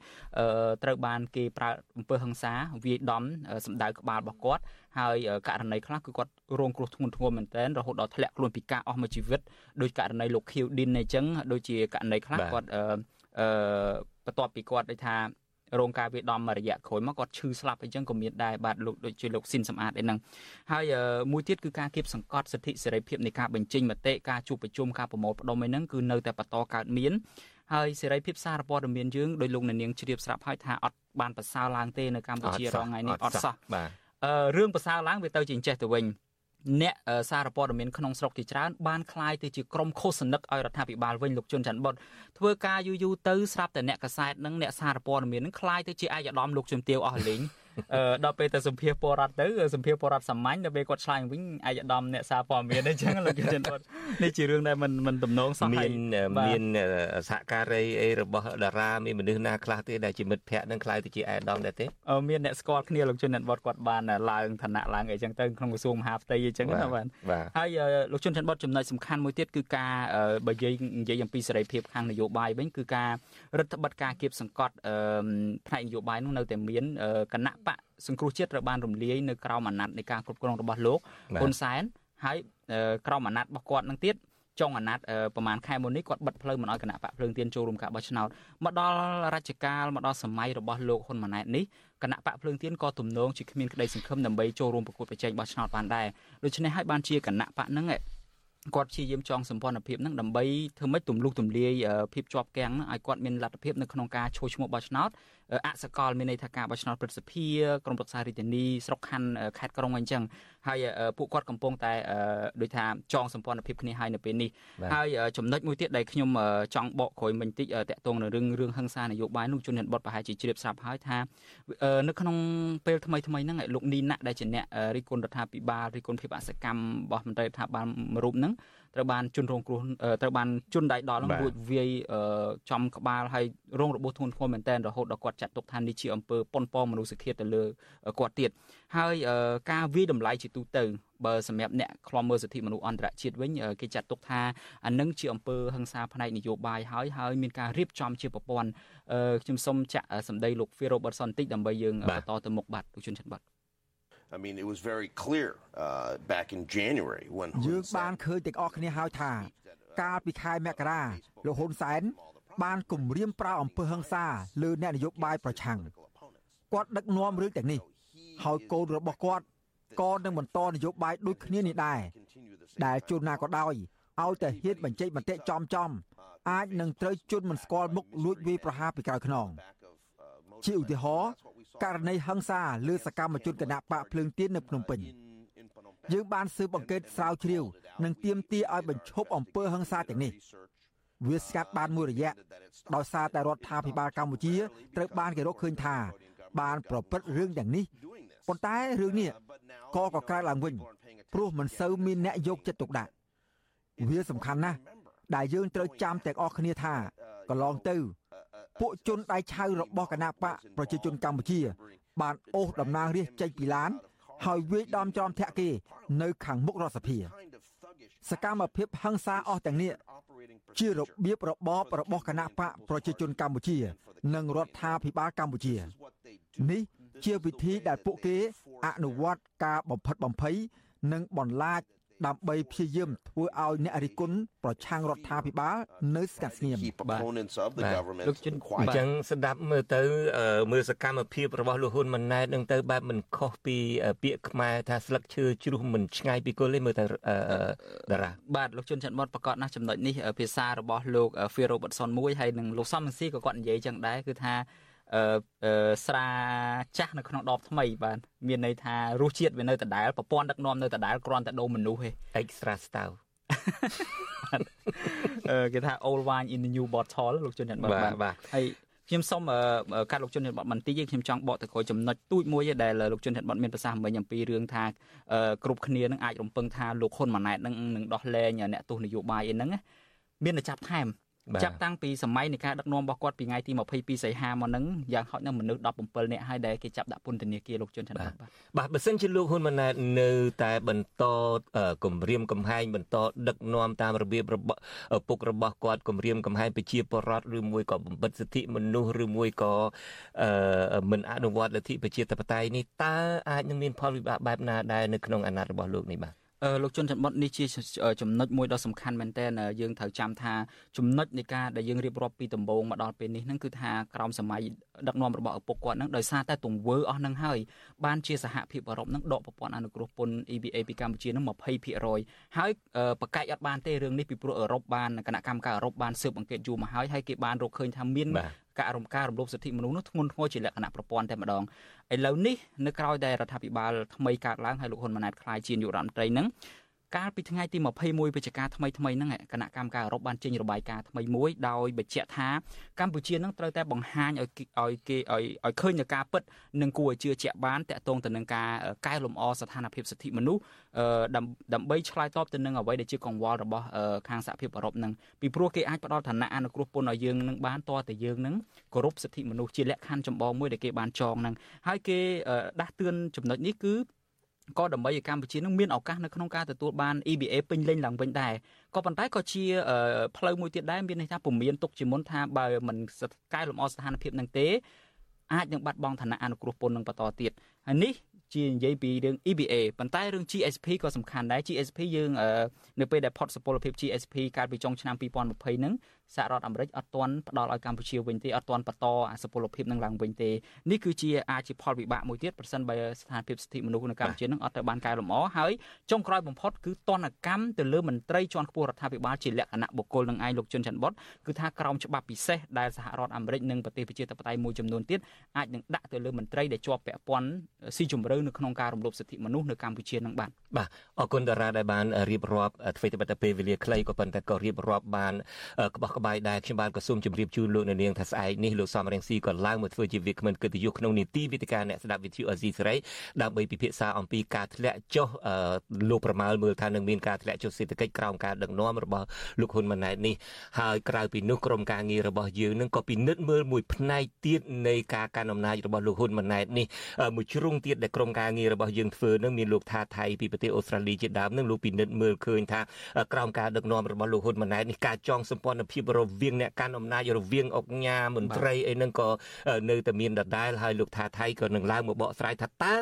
ត្រូវបានគេប្រើអំពើហិង្សាវាយដំសម្ដៅក្បាលរបស់គាត់ហើយករណីខ្លះគឺគាត់រងគ្រោះធ្ងន់ធ្ងរមែនទែនរហូតដល់ធ្លាក់ខ្លួនពីការអស់មួយជីវិតដោយករណីលោកខៀវឌិនអញ្ចឹងដូចជាករណីខ្លះគាត់អឺបន្ទាប់ពីគាត់ដូចថា រងការវាយដំមួយរយៈក្រោយមកគាត់ឈឺស្លាប់អីចឹងក៏មានដែរបាទលោកដូចជាលោកស៊ីនសំអាតអីហ្នឹងហើយមួយទៀតគឺការគៀបសង្កត់សិទ្ធិសេរីភាពនៃការបញ្ចេញមតិការជួបប្រជុំការប្រមូលផ្ដុំអីហ្នឹងគឺនៅតែបន្តកើតមានហើយសេរីភាពសារព័ត៌មានយើងដោយលោកអ្នកនាងជ្រាបស្រាប់ហើយថាអត់បានប្រសើរឡើងទេនៅកម្ពុជារងថ្ងៃនេះអត់សោះបាទរឿងប្រសើរឡើងវាទៅជាចេះទៅវិញ អ្នកសារព័ត៌មានក្នុងស្រុកជាច្រើនបានคลายទៅជាក្រុមឃោសនិកឲ្យរដ្ឋាភិបាលវិញលោកជុនច័ន្ទបុតធ្វើការយូរយូរទៅស្រាប់តែអ្នកកសែតនិងអ្នកសារព័ត៌មាននឹងคลายទៅជាអាយដាមលោកជំទាវអស់លេងអឺ ដល់ពេលទៅសម្ភារពលរដ្ឋទៅសម្ភារពលរដ្ឋសាមញ្ញដល់ពេលគាត់ឆ្លើយវិញអាយដាមអ្នកសារព័ត៌មានអញ្ចឹងលោកជនបុតនេះជារឿងដែលមិនមិនទំនងសោះមានមានសហការីអីរបស់តារាមានមនុស្សណាខ្លះទេដែលជាមិត្តភ័ក្តិនឹងខ្លាយទៅជាអាយដាមដែរទេអឺមានអ្នកស្គាល់គ្នាលោកជនបុតគាត់បានឡើងឋានៈឡើងអីចឹងទៅក្នុងក្រសួងមហាផ្ទៃអញ្ចឹងណាបាទហើយលោកជនបុតចំណុចសំខាន់មួយទៀតគឺការបើនិយាយនិយាយអំពីសេរីភាពខាងនយោបាយវិញគឺការរដ្ឋបတ်ការគៀបសង្កត់ផ្នែកនយោបាយនោះនៅតែមានគណៈបកសង្គ្រោះជាតិត្រូវបានរំលាយនៅក្រោមអាណត្តិនៃការគ្រប់គ្រងរបស់លោកហ៊ុនសែនហើយក្រោមអាណត្តិរបស់គាត់នឹងទៀតចុងអាណត្តិប្រហែលខែមុននេះគាត់បិទផ្លូវមិនឲ្យគណៈបកភ្លើងទៀនចូលរួមការបោះឆ្នោតមកដល់រជ្ជកាលមកដល់សម័យរបស់លោកហ៊ុនម៉ាណែតនេះគណៈបកភ្លើងទៀនក៏ទំនងជាគ្មានក្តីសង្ឃឹមដើម្បីចូលរួមប្រកួតប្រជែងបោះឆ្នោតបានដែរដូច្នេះហើយបានជាគណៈបកហ្នឹងគាត់ព្យាយាមចងសម្ព័ន្ធភាពហ្នឹងដើម្បីធ្វើម៉េចទម្លុះទម្លាយភាពជាប់គាំងហ្នឹងឲ្យគាត់មានលទ្ធភាពនៅក្នុងការឈោះឈ្មោះបោះឆ្នោត អសកលមានន័យថាការបោះឆ្នោតព្រឹទ្ធសភាក្រមប្រឹក្សារាជធានីស្រុកខណ្ឌខេត្តក្រុងអញ្ចឹងហើយពួកគាត់កំពុងតែដូចថាចងសម្ព័ន្ធភាពគ្នាហើយនៅពេលនេះហើយចំណុចមួយទៀតដែលខ្ញុំចង់បកក្រោយមិញតិចតាក់ទងនឹងរឿងរឿងហឹង្សានយោបាយនោះជនជាតិបតប្រហែលជាជ្រាបស្រាប់ហើយថានៅក្នុងពេលថ្មីថ្មីហ្នឹងលោកនីណាក់ដែលជាអ្នករិះគន់រដ្ឋាភិបាលរិះគន់ភាពអសកម្មរបស់មន្ត្រីរដ្ឋាភិបាលមួយរូបហ្នឹង ត្រូវបានជន់រងគ្រោះត្រូវបានជន់ដៃដល់នឹងរួចវាយចំក្បាលហើយរងរបួសធ្ងន់ធ្ងរមែនទែនរហូតដល់គាត់ចាត់ទុកថានេះជាអំពើប៉ុនប៉ងមនុស្សឃាតទៅលើគាត់ទៀតហើយការវាយតម្លៃជាទូទៅបើសម្រាប់អ្នកខ្លំមើលសិទ្ធិមនុស្សអន្តរជាតិវិញគេចាត់ទុកថាអានឹងជាអំពើហិង្សាផ្នែកនយោបាយហើយហើយមានការរៀបចំជាប្រព័ន្ធខ្ញុំសូមចាក់សម្ដីលោក Phil Robertson តិចដើម្បីយើងបន្តទៅមុខបាទលោកជនចិត្តបាទ I mean it was very clear uh, back in January when យើងបានឃើញទាំងអស់គ្នាហើយថា កាលពីខែមករាលោកហ៊ុនសែនបានគម្រាមប្រើអំពើហិង្សាលើអ្នកនយោបាយប្រឆាំងគាត់ដឹកនាំរឿងទាំងនេះហើយកូនរបស់គាត់ក៏នឹងបន្តនយោបាយដូចគ្នានេះដែរដែលជួនណាក៏ដោយឲ្យតែហ៊ានបញ្ចេញមតិចំចំអាចនឹងត្រូវជន់មិនស្គាល់មុខលួចវាយប្រហារពីក្រៅខ្នងជាឧទាហរណ៍ ករណីហិង្សាលើសកម្មជនគណៈបកភ្លើងទៀននៅភ្នំពេញយើងបានស៊ើបអង្កេតស្រាវជ្រាវនិងទាមទារឲ្យបញ្ឈប់អំពើហិង្សាទាំងនេះវាស្កាត់បានមួយរយៈដោយសារតែរដ្ឋាភិបាលកម្ពុជាត្រូវបានគេរកឃើញថា បានប្រព្រឹត្តរឿងទាំងនេះប៉ុន្តែរឿងនេះក៏ក៏កើតឡើងវិញព្រោះមិនសូវមានអ្នកយកចិត្តទុកដាក់វាសំខាន់ណាស់ដែលយើងត្រូវចាំទាំងអស់គ្នាថាកន្លងទៅ ពួកជនដៃឆៅរបស់គណៈបកប្រជាជនកម្ពុជា បានអូសតំណាងរាស្ត្រចេញពីឡាន ហើយវាយដំចំធាក់គេនៅខាងមុខរដ្ឋសភា សកម្មភាពហិង្សាអស់ទាំងនេះជារបៀបរបបរបស់គណៈបកប្រជាជនកម្ពុជា និងរដ្ឋាភិបាលកម្ពុជា នេះជាវិធីដែលពួកគេអនុវត្តការបំផិតបំភ័យនិងបន្លាច ដើម្បីព្យាយាមធ្វើឲ្យអ្នករិះគន់ប្រឆាំងរដ្ឋាភិបាលនៅស្ងាត់ស្ងៀមបាទលោកជិនអញ្ចឹងស្ដាប់មើលទៅមើលសកម្មភាពរបស់លោកហ៊ុនម៉ាណែតនឹងទៅបែបមិនខុសពីពាក្យខ្មែរថាស្លឹកឈើជ្រុះមិនឆ្ងាយពីគល់ទេមើលទៅតារាបាទលោកជុនច័ន្ទបតប្រកាសណាស់ចំណុចនេះភាសារបស់លោក Phil Robertson មួយហើយនិងលោកសំស៊ីក៏គាត់និយាយចឹងដែរគឺថាអឺ ស្រាចាស់នៅក្នុងដបថ្មីបាទមានន័យថារសជាតិវានៅដដែលប្រព័ន្ធដឹកនាំនៅដដែលគ្រាន់តែដូរមនុស្សទេ extra stout អឺគេថា old wine in the new bottle លោកជនច័ន្ទបាទបាទហើយខ្ញុំសូមកាត់លោកជនច័ន្ទបតបន្តិចខ្ញុំចង់បកទៅក្រោយចំណុចទូចមួយដែលលោកជនច័ន្ទបតមានប្រសាសន៍មិញអំពីរឿងថាគ្រប់គ្នានឹងអាចរំពឹងថាលោកហ៊ុនម៉ាណែតនឹងនឹងដោះលែងអ្នកទស្សនយោបាយអីហ្នឹងមានតែចាប់ថែម ចាប់តាំងពីសម័យនៃការដឹកនាំរបស់គាត់ពីថ្ងៃទី22សីហាមកហ្នឹងយ៉ាងហោចណាស់មនុស្ស17នាក់ហើយដែលគេចាប់ដាក់ពន្ធនាគារលោកជុនច័ន្ទបាទបាទបើសិនជាលោកហ៊ុនម៉ាណែតនៅតែបន្តគម្រាមកំហែងបន្តដឹកនាំតាមរបៀបរបស់ពុករបស់គាត់គម្រាមកំហែងប្រជាពលរដ្ឋឬមួយក៏បំបិទសិទ្ធិមនុស្សឬមួយក៏មិនអនុវត្តលទ្ធិប្រជាធិបតេយ្យនេះតើអាចនឹងមានផលវិបាកបែបណាដែរនៅក្នុងអាណត្តិរបស់លោកនេះបាទ លោកជុនច័ន្ទបុតនេះជាចំណុចមួយដ៏សំខាន់មែនទែនយើងត្រូវចាំថាចំណុចនៃការដែលយើងរៀបរាប់ពីដំបូងមកដល់ពេលនេះហ្នឹងគឺថាក្រោមសម័យដឹកនាំរបស់ឪពុកគាត់ហ្នឹងដោយសារតែទង្វើអស់ហ្នឹងហើយបានជាសហភាពអឺរ៉ុបហ្នឹងដកប្រព័ន្ធអនុគ្រោះពន្ធ EBA ពីកម្ពុជាហ្នឹង20%ហើយប្រកែកអត់បានទេរឿងនេះពីព្រោះអឺរ៉ុបបានគណៈកម្មការអឺរ៉ុបបានស៊ើបអង្កេតយូរមកហើយហើយគេបានរកឃើញថាមាន ការរំការរំលោភសិទ្ធិមនុស្សនោះធ្ងន់ធ្ងរជាលក្ខណៈប្រព័ន្ធតែម្ដងឥឡូវនេះនៅក្រៅដែលរដ្ឋាភិបាលថ្មីកើតឡើងហើយលោកហ៊ុនម៉ាណែតក្លាយជានាយករដ្ឋមន្ត្រីហ្នឹង កាលពីថ្ងៃទី21វិច្ឆិកាថ្មីថ្មីហ្នឹងគណៈកម្មការអឺរ៉ុបបានចេញរបាយការណ៍ថ្មីមួយដោយបញ្ជាក់ថាកម្ពុជានឹងត្រូវតែបង្ហាញឲ្យឲ្យគេឲ្យឲ្យឃើញនូវការពិតនិងគួរឲ្យជឿជាក់បានតាក់ទងទៅនឹងការកែលម្អស្ថានភាពសិទ្ធិមនុស្សដើម្បីឆ្លើយតបទៅនឹងអ្វីដែលជាកង្វល់របស់ខាងសហភាពអឺរ៉ុបនឹងពីព្រោះគេអាចផ្ដល់ឋានៈអនុគ្រោះពន្ធឲ្យយើងនឹងបានតតែយើងនឹងគោរពសិទ្ធិមនុស្សជាលក្ខខណ្ឌចម្បងមួយដែលគេបានចងនឹងហើយគេដាស់តឿនចំណុចនេះគឺ ក៏ដើម្បីឲ្យកម្ពុជានឹងមានឱកាសនៅក្នុងការទទួលបាន EBA ពេញលេញឡើងវិញដែរក៏ប៉ុន្តែក៏ជាផ្លូវមួយទៀតដែរមានន័យថាពុំមានទុកជាមុនថាបើមិនកែលម្អស្ថានភាពនឹងទេអាចនឹងបាត់បង់ឋានៈអនុគ្រោះពន្ធនឹងបន្តទៀតហើយនេះជានិយាយពីរឿង EBA ប៉ុន្តែរឿង GSP ក៏សំខាន់ដែរ GSP យើងនៅពេលដែលផុតសុពលភាព GSP កាលពីចុងឆ្នាំ2020ហ្នឹង សហរដ្ឋអាមេរិកអត់ទាន់ផ្ដល់ឲ្យកម្ពុជាវិញទេអត់ទាន់បន្តអាសុពលភាពនឹងឡើងវិញទេនេះគឺជាអាចជាផលវិបាកមួយទៀតប្រសិនបើស្ថានភាពសិទ្ធិមនុស្សនៅកម្ពុជានឹងអត់ទៅបានកែលម្អហើយចុងក្រោយបំផុតគឺតនកម្មទៅលើមន្ត្រីជាន់ខ្ពស់រដ្ឋាភិបាលជាលក្ខណៈបុគ្គលនឹងឯងលោកជុនច័ន្ទបុតគឺថាក្រោមច្បាប់ពិសេសដែលសហរដ្ឋអាមេរិកនិងប្រទេសប្រជាធិបតេយ្យមួយចំនួនទៀតអាចនឹងដាក់ទៅលើមន្ត្រីដែលជាប់ពាក់ព័ន្ធស៊ីជម្រៅនៅក្នុងការរំលោភសិទ្ធិមនុស្សនៅកម្ពុជានឹងបាទបាទអរគុណតារាដែលបានរៀបរាប់អ្វីត្បិតតែពេលវេលាខ្លីក៏ប៉ុន្តែក៏រៀបរាប់បានក្បោះក្បាយដែរខ្ញុំបានក៏សូមជម្រាបជូនលោកនៅនាងថាស្អែកនេះលោកសំរងស៊ីក៏ឡើងមកធ្វើជាវាគ្មិនកិត្តិយសក្នុងនីតិវិទ្យាអ្នកស្ដាប់វិទ្យុអេស៊ីសេរីដើម្បីពិភាក្សាអំពីការធ្លាក់ចុះលោកប្រមាលមើលថានឹងមានការធ្លាក់ចុះសេដ្ឋកិច្ចក្រោមការដឹកនាំរបស់លោកហ៊ុនម៉ាណែតនេះហើយក្រៅពីនោះក្រុមការងាររបស់យើងនឹងក៏ពិនិត្យមើលមួយផ្នែកទៀតនៃការកាន់អំណាចរបស់លោកហ៊ុនម៉ាណែតនេះមួយជ្រុងទៀតដែលក្រុមការងាររបស់យើងធ្វើនឹងមានលោកថាថៃពីប្រទេសអូស្ត្រាលីជាដើមនឹងលោកពិនិត្យមើលឃើញថាក្រោមការដឹកនាំរបស់លោកហ៊ុនម៉ាណែតនេះការចងសម្ព័ន្ធភាពរវាងអ្នកកាន់អំណាចរវាងអុកញ៉ាមន្ត្រីអីហ្នឹងក៏នៅតែមានដដែលហើយលោកថាថៃក៏នឹងឡើងមកបកស្រាយថាតើ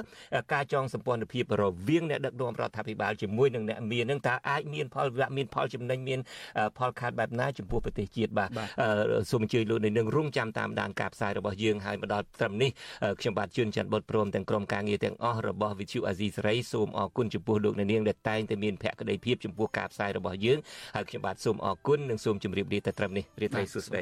ការចងសម្ព័ន្ធភាពរវាងអ្នកដឹកនាំរដ្ឋាភិបាលជាមួយនឹងអ្នកមានហ្នឹងតើអាចមានផលវិបាកមានផលចំណេញមានផលខាតបែបណាចំពោះប្រទេសជាតិបាទសូមអញ្ជើញលោកនៅនឹងរងចាំតាមដានការផ្សាយរបស់យើងហើយមកដល់ត្រឹមនេះខ្ញុំបាទជួនច័ន្ទបុតព្រមទាំងក្រុមការងារទាំងអស់របស់វិទ្យុអាស៊ីសេរីសូមអរគុណចំពោះលោកអ្នកនាងដែលតែងតែមានភក្ដីភាពចំពោះការផ្សាយរបស់យើងហើយខ្ញុំបាទសូមអរគុណនិងសូមជម្រាបលាតែត្រឹមនេះរីត្រីសុស្ដី